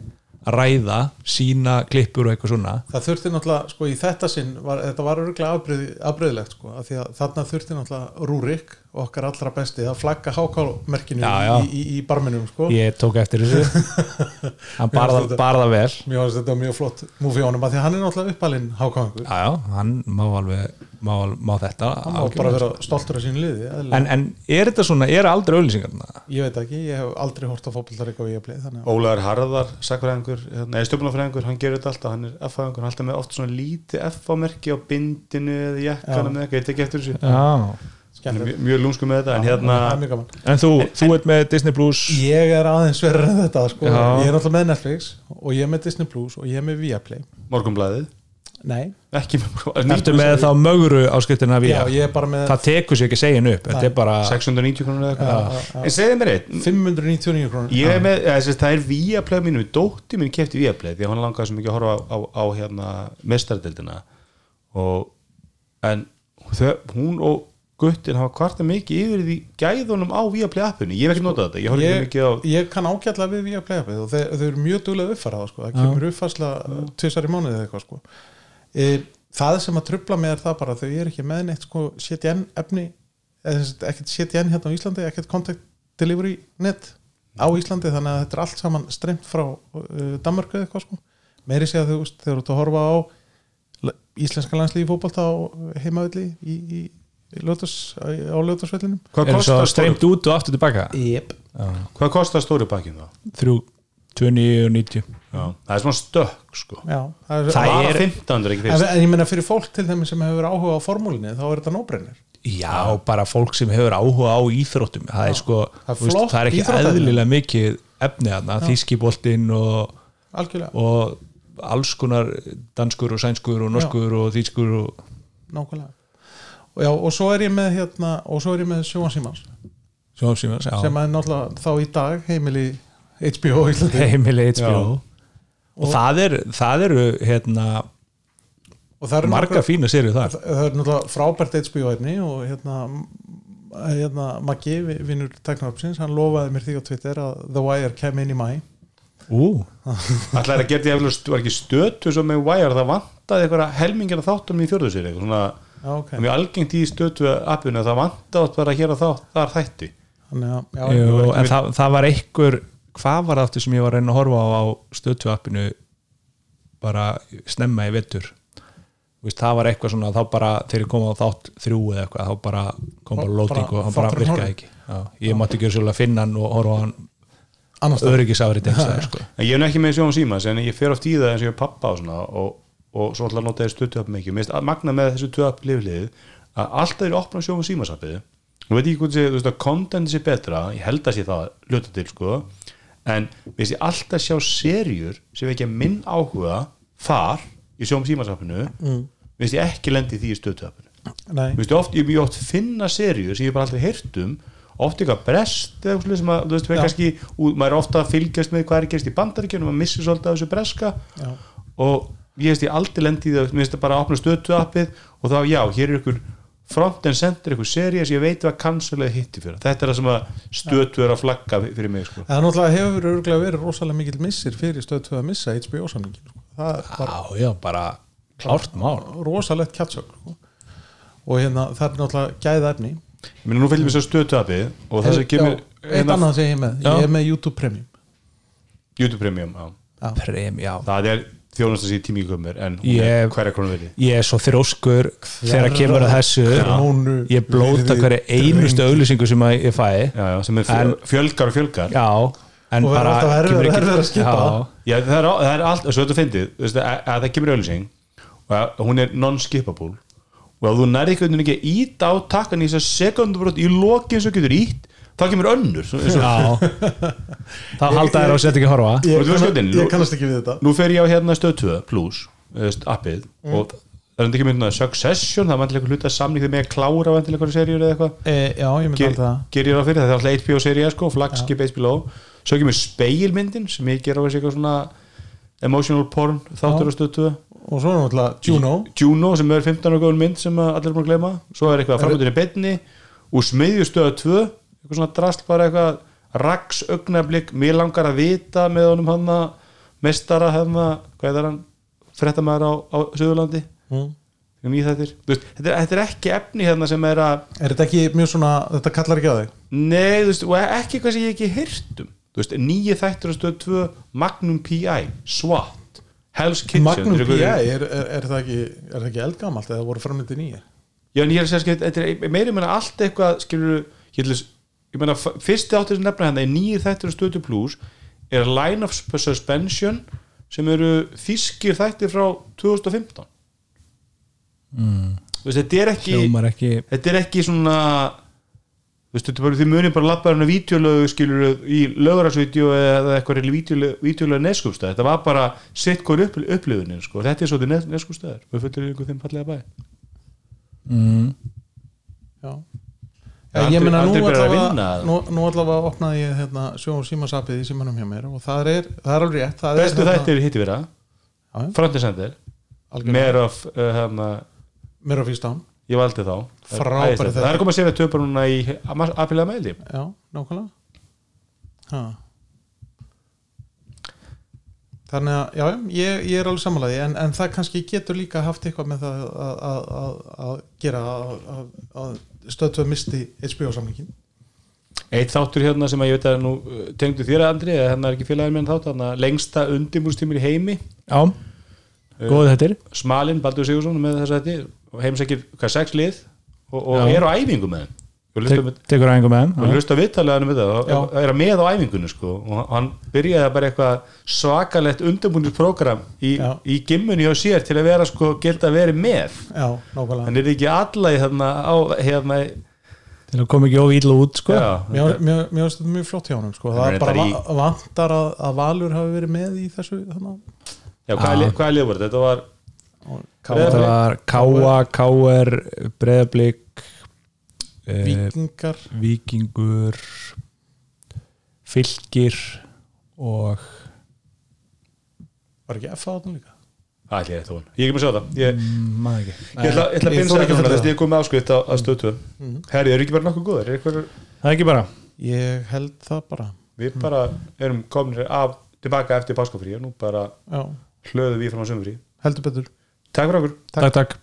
að ræða, sína klippur og eitthvað svona. Það þurfti náttúrulega sko í þetta sinn, var, þetta var afbreyð, afbreyðilegt sko, af því að þarna þurfti náttúrulega Rúrik, okkar allra besti að flagga hákálmerkinu Já, já. í, í, í barminum sko. Ég tók eftir þessu. Hann barða, þetta- barða vel. Mér finnst þetta mjög flott múfi á honum að því að hann er náttúrulega uppalinn hákáðingur já, já, hann má alveg má, má þetta hann má bara vera stoltur af sínu liði eðlilega. en, en er þetta svona, er aldrei auglýsingarna ég veit ekki, ég hef aldrei hort á fótboltarík á Viaplay þannig að Ólaður Harðar, sakfræðingur nei, stjórnumfræðingur, hann gerir þetta alltaf hann er F-fræðingur, hann er alltaf með oft svona lítið F-merki á bindinu eða jakkana með eitthvað, ég tek eftir þessu já. er mjög, mjög lúmsku með þetta en hérna, mjög gaman. En þú, þú ert með Disney Plus. Ég er aðeins verður en þetta sko. Já. ég er náttúrulega með Netflix og ég er með Disney Plus og ég er með Viaplay. Morgunblæðið nei, ertu með þá mögru áskriftina já, við ég er bara með það tekur sér ekki að segja henni upp þetta er bara 690 krónur eða Já, eitthvað já, já. en segðu mér eitt 599 krónur. Ég er með, það er Viaplay mínu dótti mín kefti Viaplay því að hann langaði svo mikið að horfa á, á, á hérna mestardildina og en þau, hún og guttin hafa kvarta mikið yfir því gæðunum á Viaplay appinu, ég hef ekki notað þetta ég ég, á ég kann ágætlega við Viaplay appið og þeir eru mjög duglega uppfærað sko. það kemur uppfærsla tvisar í mánuði eða eitthvað sko. e, það sem að trubla með er það bara þau eru ekki með neitt sko, CTN efni ekkert CTN hérna á Íslandi ekkert contact delivery net á Íslandi þannig að þetta er allt saman streymt frá uh, Danmarku eða eitthvað sko. meiri sé að þeir eru að horfa á íslenska landslíði fótbolta á heimavilli í, í, lötus, á lötusvellinum hvað er það kostar, stóri, streymt út og aftur tilbaka? Yep. hvað kostar stóri pakkin þá? þrjú, 29 og 90 Já. það er svona stökk sko. Já, það er, Það bara er- 1500 ekki fyrst. En ég meina fyrir fólk til þeim sem hefur áhuga á formúlinni þá er þetta nóbrennir já, bara fólk sem hefur áhuga á íþróttum. Það er sko, Það er það er ekki eðlilega mikið efni þarna, þýskiboltinn og, algjörlega, og alls konar danskur og sænskur og norskur og þýskur og nákvæmlega og, já, og svo er ég með hérna og svo er ég með Sjóan Simans sjónsímans, já, sem er náttúrulega þá í dag heimili HBO heimili HBO Já. og það, er, það eru hérna, og það eru marga nokkur- fína serið þar. Það það er náttúrulega frábært HBO einni og hérna hérna Maggi, vi- vinur teknaröpsins, hann lofaði mér því á Twitter að The Wire kem inn í mæ ú, Alltaf er að að það var ekki stötu svo með Wire, það vantaði eitthvað helmingina þáttunum í fjörðu sér eitthvað svona já, ok. Það er mjög algengt í stötu appinu að það vantaði bara að gera þá, þar þætti. Þannig að, já, Jú, en við- það, það var einhver hvað var aftur sem ég var að reyna að horfa á á stötu appinu bara snemma í vettur það var eitthvað svona þá bara þegar ég kom á þátt þrjú eða eitthvað þá bara kom bara loading og hann bara virkaði ekki. Já, ég mátti ekki svolítið að finna hann og horfa á hann öryggisafrið sko. En ég er nú ekki með sjóum símas en ég fer oft í það eins og ég er pappa og svona og, og svo alltaf nota þessu stötu app mikið. Mér finnst að magna með þessu tvö app liflið að alltaf er opna sjóum símas appið Nú veit ég ekki sé, þú veist að content sé betra ég held að sé það ljóta til sko en við ég alltaf sjá serjur sem ekki minn áhuga þar í sjóum símas appinu mm. við ég ekki lendi því í Þú veist, ég oft, ég mjög oft finna serjur sem ég bara aldrei heyrt um oft eitthvað brest eða eitthvað sem að, þú veist, Já. kannski, ú- maður er ofta að fylgjast með hvað er að gerast í bandaríkjunum maður missir svolítið af þessu breska. Já, og ég veist ég aldrei lendi í það mér finnst það bara að opna stötu appið og þá já, hér er ykkur front and center ykkur serið sem ég veit hvað kansalega hitti fyrir þetta er það sem að stötu er að flagga fyrir mig sko. það náttúrulega hefur örgulega verið rosalega mikill missir fyrir stöð 2 að missa HBO samningin sko. það var Já, já, bara klárt mál rosalegt kjatsök sko. og hérna það er náttúrulega gæða efni ég meina nú fylgjum við svo stötu appið og það sem kemur Já, eitt annað sem ég er með, Já. ég er með YouTube Premium YouTube Premium já. já, Prem, já það er þjónast að sé tími komur en er hverja krónu verið Ég er svo þróskur þegar kemur að þessu. krónu Ég blóta hverju einustu auglýsingu sem að ég fæ. Já, já, sem er En- fjö- fjölgar og fjölgar. Já, en Og verður bara alltaf erfiðara að skipa. Það er, það er allt, svo þetta fyndið. Þú veist, að, að það kemur auðlýsing og að, hún er non-skippable og að þú nærði ekki að íta á takkan í þess að sekundubrót í lokin sem getur ítt, þá kemur önnur svo, eins og, já. Þá halda þér á að setja ekki að horfa. ég, Og þú veist kann, hvernig, ég nú- kannast ekki við þetta. nú fer ég á hérna stöð 2 plus, veist, appið og það er ekki myndin að Succession það er vantilega hluta samning þegar með að klára vantilega einhverju seríur eða eitthvað. E, já, ég myndi alltaf það. ger ég ráð fyrir það, það er alltaf HBO seríu sko, flagskip HBO svo kemur speilmyndin sem ég ger á þessi eitthvað svona emotional porn þáttur á stöð 2 og svo er náttúrulega Juno. Juno sem er 15 ára góðun mynd sem að allir er búin að gleyma. Svo er eitthvað framöndinni betni úr smiðjustöða 2 eitthvað svona drast bara eitthvað raks augnablik mér langar að vita með honum hann mestara hefna, hvað er hann frettamæður á, á Suðurlandi mm. veist, þetta, er, þetta er ekki efni hérna sem er að er þetta ekki mjög svona, þetta kallar ekki á þig nei, veist, og ekki eitthvað sem ég ekki um veist, nýju þættur á stöð 2 Magnum P.I. SWAT Hell's Kitchen Magnum P.I. er Er, það ekki, er það ekki eldgamalt eða voru framlindi nýja Já, en ég er að segja, þetta er meiri meina allt eitthvað, skilur, ég ætla að ég meina, fyrsti áttir sem nefna hérna er nýjir þættir á stötu plus er Line of Suspension sem eru þýskir þættir frá 2015 mm. veist, þetta er ekki ekki þetta er ekki svona veist, þetta er bara, þið munið bara lappa hérna vídeolögu skilur í lögurarsvídeó eða eitthvað er vídeolögu neskupstæð þetta var bara sitt hvort upp, upplifunin sko. þetta er svolítið neskupstæður við fyrir ykkur þeim fallega bæ mm. já Ég aldrei- meina nú allavega, opnaði ég hérna, sjón og símasapið í símanum hjá mér og það er, það er alveg rétt það bestu er, þættir hitti vera algjörlega. Mayor of uh, hana, mér á fyrstán ég valdi þá. Frábæri þættir. það er að koma að segja töpar núna í apilega meðli já, nákvæmlega. Ha. þannig að já, ég, ég er alveg samanlega en, en það kannski getur líka haft eitthvað með það að, gera að stöðtöð misti HBO samlingin eitt þáttur hérna sem að ég veit að nú uh, tengdu þér Andri, eða hérna er ekki félagin með þátt þarna, lengsta undirbúrstímur í heimi. Já, góð þetta er Smalinn, Baldur Sigursson með þess að þetta og heimsækir hvað sex lið? Og, og er á æfingu með hlusta, Tekur aðeins með og þeim hlusta viðtalega við það og og er að með á æfingunni sko og hann byrjaði bara eitthvað svakalett undirbúrsprogram í, Já. í gimmunni hjá sér til að vera sko geta verið með. Já, hann er ekki alla í þarna á hérna Til að koma ekki of ítla út sko. Já, Mér finnst þetta mjög flott hjá honum sko. það Hann er bara í- va- vantar að, að Valur hafi verið með í þessu þannig já hvað, Já. er, hvað lið voru? Þetta var Þetta var Káa, Káer Eh, Víkingar. Víkingur Fylgir og var ekki F á þetta líka? Ætli, ég, ég er ekki með að sjá það. Ég, ekki. Ég ætla, ég ætla að binsa ekki þetta að þess að ég er komið með áskrift á, á stötu herri, eru ekki bara nokkuð góður er eitthvað, Það er ekki bara. Ég held það bara. Við bara erum komin af tilbaka eftir páskafrí og nú bara já, hlöðum við fram á sömfrí heldur betur. Takk fyrir okkur. Takk takk